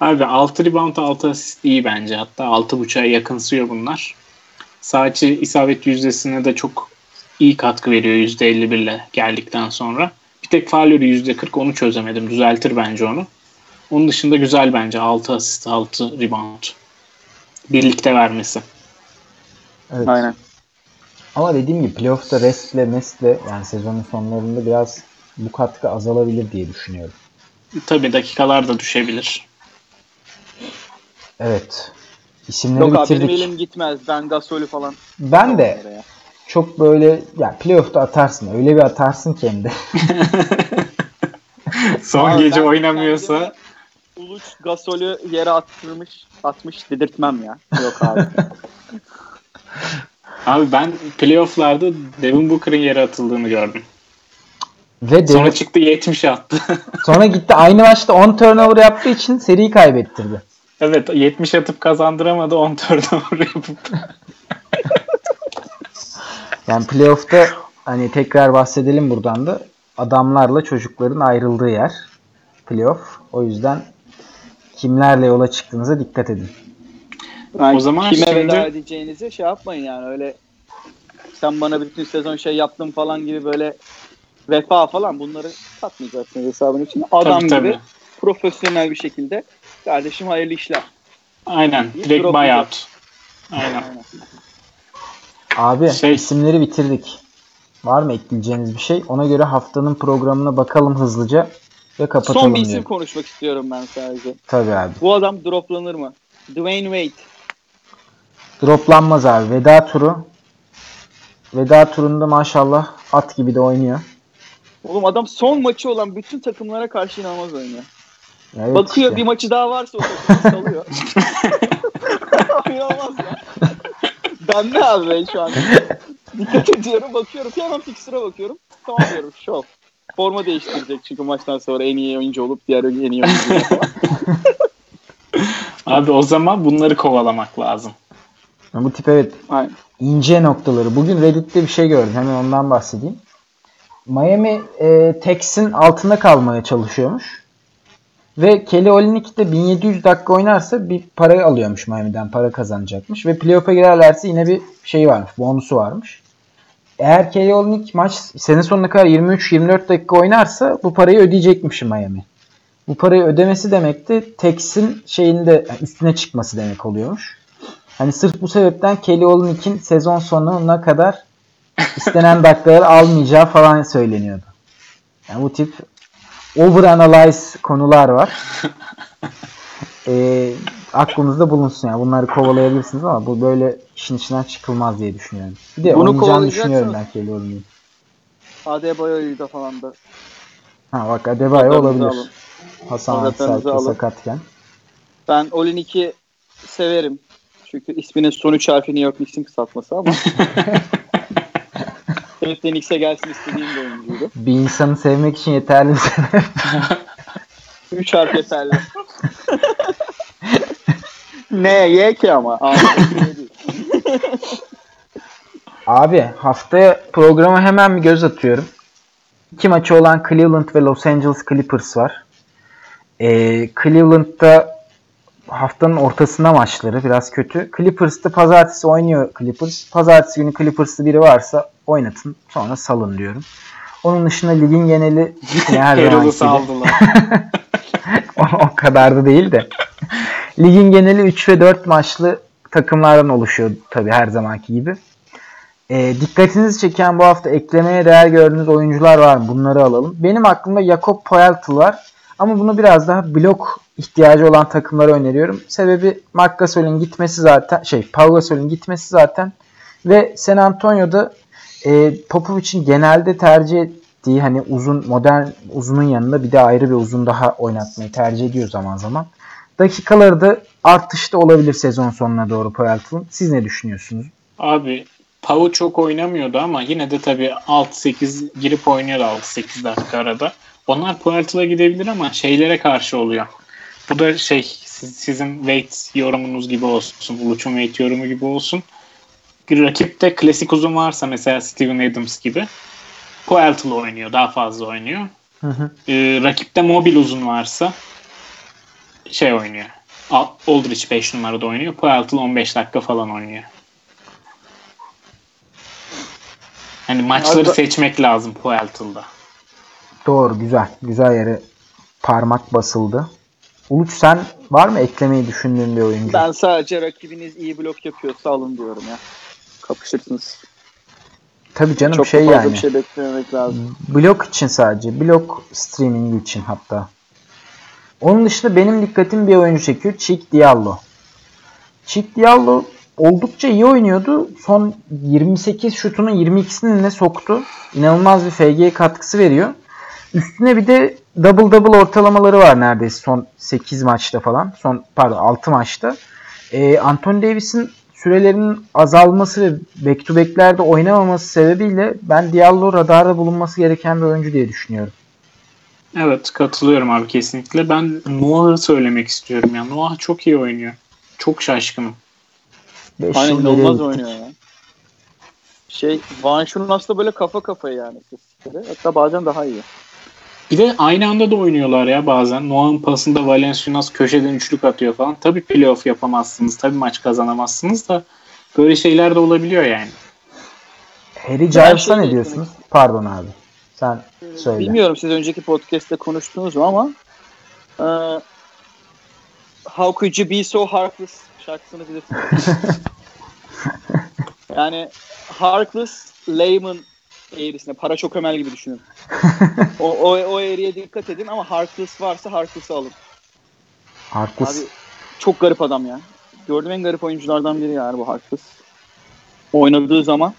Abi 6 rebound 6 asist iyi bence. Hatta 6.5'a yakınsıyor bunlar. İçi isabet yüzdesine de çok iyi katkı veriyor %51 ile geldikten sonra. Bir tek faulleri %40 onu çözemedim. Düzeltir bence onu. Onun dışında güzel bence 6 asist 6 rebound. Birlikte vermesi. Evet. Aynen. Ama dediğim gibi playoff'ta restle mestle yani sezonun sonlarında biraz bu katkı azalabilir diye düşünüyorum. Tabii dakikalar da düşebilir. Evet. İsimleri Yok abi benim bitirdik. elim gitmez. Ben Gasol'ü falan. Ben de Oraya. çok böyle ya playoff'ta atarsın. Öyle bir atarsın ki hem de. Son Abi gece ben oynamıyorsa Uluç Gasol'ü yere attırmış, atmış dedirtmem ya. Yok abi. abi ben playofflarda Devin Booker'ın yere atıldığını gördüm. Ve Sonra Devin- çıktı 70 attı. sonra gitti aynı maçta 10 turnover yaptığı için seriyi kaybettirdi. Evet 70 atıp kazandıramadı 10 turnover yapıp. Yani playoff'ta hani tekrar bahsedelim buradan da adamlarla çocukların ayrıldığı yer playoff. O yüzden kimlerle yola çıktığınıza dikkat edin. Yani O zaman kime şimdi- veda edeceğinizi şey yapmayın yani öyle sen bana bütün sezon şey yaptın falan gibi böyle vefa falan bunları katmayacaksınız hesabın için. Adam Tabii, tabii. gibi profesyonel bir şekilde kardeşim hayırlı işler. Aynen. İyi Direkt buyout. Aynen. Aynen. Abi Şey- isimleri bitirdik. Var mı ekleyeceğiniz bir şey? Ona göre haftanın programına bakalım hızlıca ve kapatalım Son bir isim diyorum. konuşmak istiyorum ben sadece. Tabii abi. Bu adam droplanır mı? Dwayne Wade. Droplanmaz abi. Veda turu. Veda turunda maşallah at gibi de oynuyor. Oğlum adam son maçı olan bütün takımlara karşı inanılmaz oynuyor. Evet Bakıyor işte. bir maçı daha varsa o takımı salıyor. Ya. Ben ne abi ben şu an? Dikkat ediyorum bakıyorum. Hemen fixture'a bakıyorum. Tamam diyorum şov. Forma değiştirecek çünkü maçtan sonra en iyi oyuncu olup diğer en iyi oyuncu. Abi o zaman bunları kovalamak lazım. Bu tip evet Aynen. ince noktaları. Bugün Reddit'te bir şey gördüm. Hemen ondan bahsedeyim. Miami e, Tex'in altında kalmaya çalışıyormuş. Ve Kelly Olynyk de 1700 dakika oynarsa bir para alıyormuş Miami'den. Para kazanacakmış. Ve playoff'a girerlerse yine bir şey varmış. Bonusu varmış. Eğer Kelly Olynyk maç sene sonuna kadar 23-24 dakika oynarsa bu parayı ödeyecekmiş Miami. Bu parayı ödemesi demek de Tex'in şeyinde yani üstüne çıkması demek oluyormuş. Hani sırf bu sebepten Kelly Olynyk'in sezon sonuna kadar istenen dakikaları almayacağı falan söyleniyordu. Yani bu tip overanalyze konular var. Ee, aklınızda bulunsun yani. Bunları kovalayabilirsiniz ama bu böyle işin içinden çıkılmaz diye düşünüyorum. Bir de Bunu oynayacağını düşünüyorum ben Kelly Olynyk'in. Adebayo'yu da falan da. Ha bak Adebayo olabilir. alın. Hasan alın. sakatken. Ben Olinik'i severim. Çünkü isminin son üç harfi New York Knicks'in kısaltması ama. De Knicks'e gelsin istediğim bir oyuncuydu. Bir insanı sevmek için yeterli bir sebep. Üç harf yeterli. ne? Y ki ama. Değil. Abi haftaya programa hemen bir göz atıyorum. İki maçı olan Cleveland ve Los Angeles Clippers var. Ee, Cleveland'da haftanın ortasında maçları biraz kötü. Clippers'ta pazartesi oynuyor Clippers. Pazartesi günü Clippers'ta biri varsa oynatın sonra salın diyorum. Onun dışında ligin geneli yine her gibi. saldılar. o, o kadar da değil de. Ligin geneli 3 ve 4 maçlı takımlardan oluşuyor tabii her zamanki gibi. E, dikkatinizi çeken bu hafta eklemeye değer gördüğünüz oyuncular var mı? Bunları alalım. Benim aklımda Jakob Poeltl var. Ama bunu biraz daha blok ihtiyacı olan takımlara öneriyorum. Sebebi Marc Gasol'ün gitmesi zaten şey Pau Gasol'ün gitmesi zaten ve San Antonio'da e, Popovic'in genelde tercih ettiği hani uzun modern uzunun yanında bir de ayrı bir uzun daha oynatmayı tercih ediyor zaman zaman. Dakikaları da artışta olabilir sezon sonuna doğru Poeltl'ın. Siz ne düşünüyorsunuz? Abi Pau çok oynamıyordu ama yine de tabii 6-8 girip oynuyordu 6-8 dakika arada. Onlar Puerto'ya gidebilir ama şeylere karşı oluyor. Bu da şey siz- sizin weight yorumunuz gibi olsun. Uluç'un weight yorumu gibi olsun. Rakipte klasik uzun varsa mesela Steven Adams gibi Puerto'la oynuyor. Daha fazla oynuyor. Hı hı. Ee, rakipte mobil uzun varsa şey oynuyor. Al- Aldridge 5 numarada oynuyor. Puerto 15 dakika falan oynuyor. Hani maçları Abi- seçmek lazım Puerto'da. Doğru güzel. Güzel yere parmak basıldı. Uluç sen var mı eklemeyi düşündüğün bir oyuncu? Ben sadece rakibiniz iyi blok yapıyorsa alın diyorum ya. Kapışırsınız. Tabii canım Çok şey fazla yani. bir şey beklememek lazım. Blok için sadece. Blok streaming için hatta. Onun dışında benim dikkatim bir oyuncu çekiyor. Chick Diallo. Chick Diallo oldukça iyi oynuyordu. Son 28 şutunun 22'sini ne soktu. İnanılmaz bir FG katkısı veriyor. Üstüne bir de double double ortalamaları var neredeyse son 8 maçta falan. Son pardon 6 maçta. Ee, Anthony Davis'in sürelerinin azalması ve back to back'lerde oynamaması sebebiyle ben Diallo radarda bulunması gereken bir oyuncu diye düşünüyorum. Evet katılıyorum abi kesinlikle. Ben Noah'ı söylemek istiyorum ya. Noah çok iyi oynuyor. Çok şaşkınım. 5 Aynen yıl geriye inanılmaz oynuyor ya. Şey, Van aslında böyle kafa kafaya yani. Hatta bazen daha iyi. Bir de aynı anda da oynuyorlar ya bazen. Noah'ın pasında Valenciunas köşeden üçlük atıyor falan. Tabii playoff yapamazsınız. Tabii maç kazanamazsınız da böyle şeyler de olabiliyor yani. Harry Giles'a şey ne diyorsunuz? Pardon abi. Sen söyle. Bilmiyorum siz önceki podcast'te konuştunuz mu ama e, How Could You Be So Heartless şarkısını bilirsiniz. yani Heartless layman eğrisine para çok ömel gibi düşünün. o, o, o eğriye dikkat edin ama Heartless varsa Heartless'ı alın. Haklısın. Abi çok garip adam ya. Gördüğüm en garip oyunculardan biri yani bu Harkless. Oynadığı zaman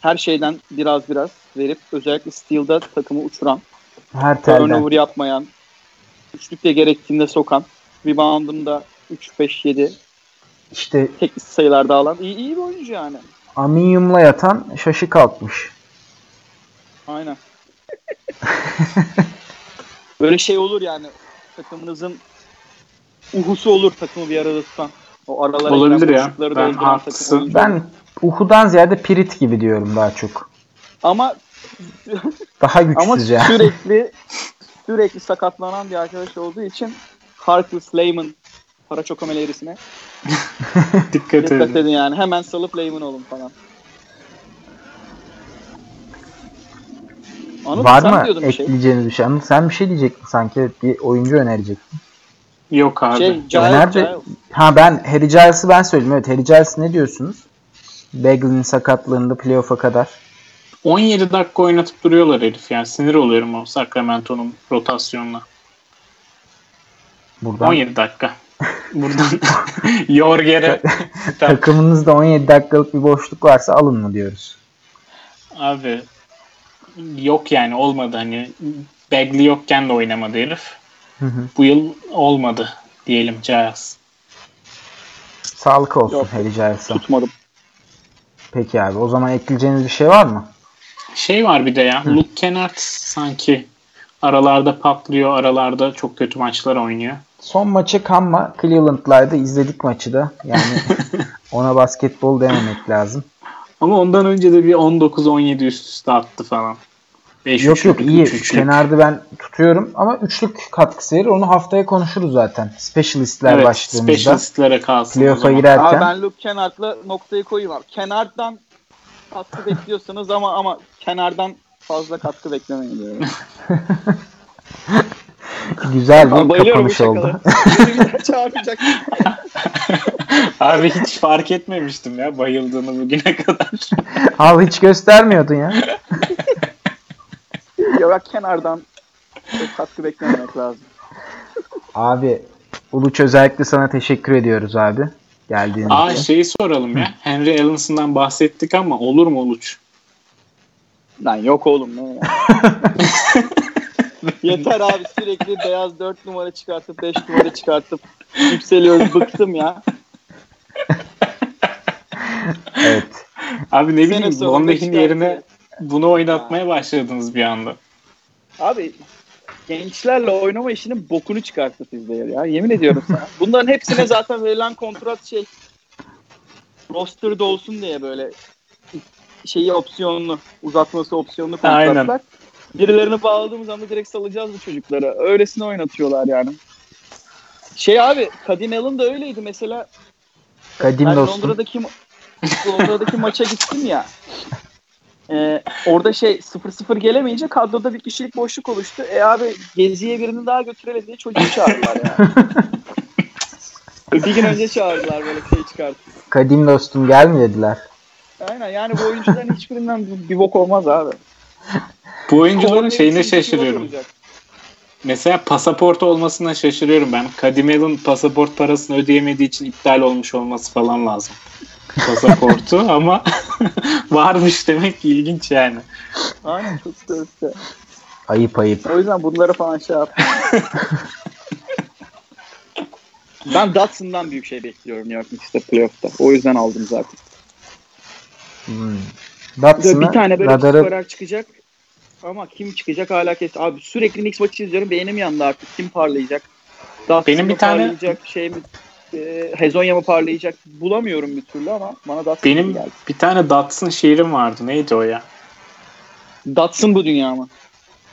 her şeyden biraz biraz verip özellikle Steel'da takımı uçuran, Her telden. turnover yapmayan, üçlükte gerektiğinde sokan, reboundında 3-5-7 İşte tek sayılarda alan iyi, iyi bir oyuncu yani. Aminyumla yatan şaşı kalkmış. Aynen. Böyle şey olur yani takımınızın uhusu olur takımı bir arada tutan. O aralara Olabilir ya. Ben haklısın. Ben Uhu'dan ziyade Pirit gibi diyorum daha çok. Ama Daha Ama güçsüz ya. sürekli sürekli sakatlanan bir arkadaş olduğu için Harkless Lehman para çok erisine Dikkat dikkat edin. edin yani. Hemen salıp Lehman olun falan. Anıl, Var sen mı diyordun bir şey. ekleyeceğiniz bir şey? Anıl sen bir şey diyecektin sanki bir oyuncu önerecektin. Yok abi. Şey, Giles, Nerede? Giles. Ha ben Harry Giles'ı ben söyledim. Evet Harry Giles ne diyorsunuz? Bagley'nin sakatlığında playoff'a kadar. 17 dakika oynatıp duruyorlar herif yani. Sinir oluyorum o Sacramento'nun rotasyonuna. Buradan 17 dakika. Buradan Yorger'e takımınızda 17 dakikalık bir boşluk varsa alın mı diyoruz. abi yok yani olmadı hani Bagley yokken de oynamadı herif. Hı hı. Bu yıl olmadı diyelim Giles. Sağlık olsun Yok. Harry Giles'a. Tutmadım. Peki abi o zaman ekleyeceğiniz bir şey var mı? Şey var bir de ya Luke Kennard sanki aralarda patlıyor aralarda çok kötü maçlar oynuyor. Son maçı kanma Cleveland'laydı izledik maçı da. Yani ona basketbol dememek lazım. Ama ondan önce de bir 19-17 üst üste attı falan. 5 Yok yok iyi. üçlük. Kenarda ben tutuyorum ama üçlük katkısı verir. Onu haftaya konuşuruz zaten. Specialistler Evet, başlığımızda. specialistlere kalsın. o Playoff'a zaman. girerken. Abi ben Luke Kennard'la noktayı koyayım abi. Kennard'dan katkı bekliyorsanız ama ama kenardan fazla katkı beklemeyin diyorum. Güzel bir kapanış oldu. çağırmayacak. Abi hiç fark etmemiştim ya bayıldığını bugüne kadar. Abi hiç göstermiyordun ya. ya bak kenardan çok katkı beklememek lazım. Abi Uluç özellikle sana teşekkür ediyoruz abi. Geldiğin Aa için. şeyi soralım ya. Henry Allinson'dan bahsettik ama olur mu Uluç? Lan yok oğlum ne ya. Yeter abi sürekli beyaz 4 numara çıkartıp 5 numara çıkartıp yükseliyoruz bıktım ya. Evet. Abi ne bileyim Von yerine bunu oynatmaya başladınız bir anda. Abi gençlerle oynama işinin bokunu çıkarttı sizde ya. Yemin ediyorum sana. Bunların hepsine zaten verilen kontrat şey roster'da olsun diye böyle şeyi opsiyonlu, uzatması opsiyonlu kontratlar. Aynen. Birilerini bağladığımız anda direkt salacağız bu çocuklara. Öylesine oynatıyorlar yani. Şey abi Kadim Allen da öyleydi mesela. Kadim ben dostum. Londra'daki Londra'daki maça gittim ya. Ee, orada şey 0-0 gelemeyince kadroda bir kişilik boşluk oluştu. E abi Gezi'ye birini daha götürelim diye çocuğu çağırdılar ya. bir gün önce çağırdılar böyle şey çıkarttı. Kadim dostum gel mi dediler. Aynen yani bu oyuncuların hiçbirinden bir, bir bok olmaz abi. Bu oyuncuların şeyine şaşırıyorum. Mesela pasaport olmasına şaşırıyorum ben. Kadim Allen pasaport parasını ödeyemediği için iptal olmuş olması falan lazım. Pasaportu ama varmış demek ki ilginç yani. Aynen çok da. Ayıp ayıp. O yüzden bunları falan şey yap. ben Dotson'dan büyük şey bekliyorum New York Knicks'te playoff'ta. O yüzden aldım zaten. Hmm. Dotson'ı bir tane böyle radarı skorer çıkacak. Ama kim çıkacak hala kes. Abi sürekli Knicks maçı izliyorum. Beynim yandı artık. Kim parlayacak? Dotson Benim bir tane- parlayacak, şey mi e, Hezonya mı parlayacak bulamıyorum bir türlü ama bana Dotson Benim geldi. bir tane Datsun şiirim vardı. Neydi o ya? Dotson bu dünya mı?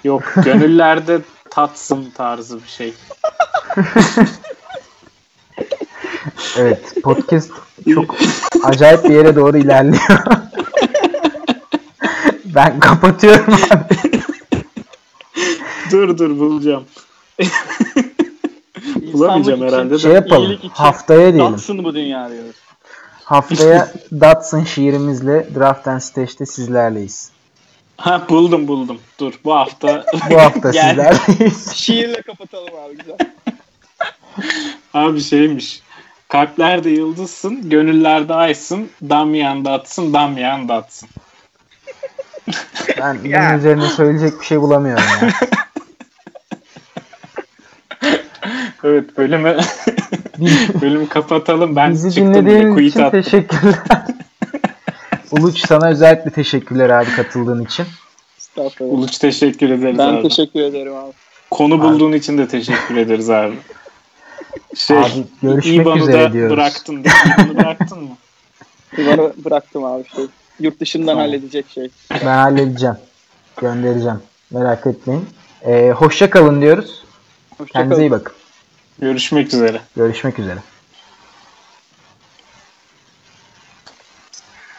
Yok gönüllerde tatsın tarzı bir şey. evet podcast çok acayip bir yere doğru ilerliyor. ben kapatıyorum abi. dur dur bulacağım. Bulamayacağım İnsanlık herhalde de. Şey yapalım. iyilik için Haftaya diyelim. Dotson bu dünya diyoruz. Haftaya Datsun şiirimizle Draft and Stage'de sizlerleyiz. Ha buldum buldum. Dur bu hafta Bu hafta Gel. sizlerleyiz. Şiirle kapatalım abi güzel. Abi şeymiş. Kalplerde yıldızsın, gönüllerde aysın, damyan datsın, damyan datsın. Ben bunun Ya. üzerine söyleyecek bir şey bulamıyorum ya. Evet bölümü bölümü kapatalım. Ben Bizi çıktım quit için attım. teşekkürler. Uluç sana özellikle teşekkürler abi katıldığın için. Uluç teşekkür ederiz Ben abi. teşekkür ederim abi. Konu bulduğun için de teşekkür ederiz abi. Şey, Abi görüşmek İBAN'ı üzere da diyoruz. bıraktın. değil mi? İBAN'ı bıraktın mı? Divanı bıraktım abi şey. Yurt dışından Tamam. halledecek şey. Ben halledeceğim. Göndereceğim. Merak etmeyin. Ee, hoşça kalın diyoruz. Hoşça Kendinize kalın. iyi bakın. Görüşmek üzere. Görüşmek üzere.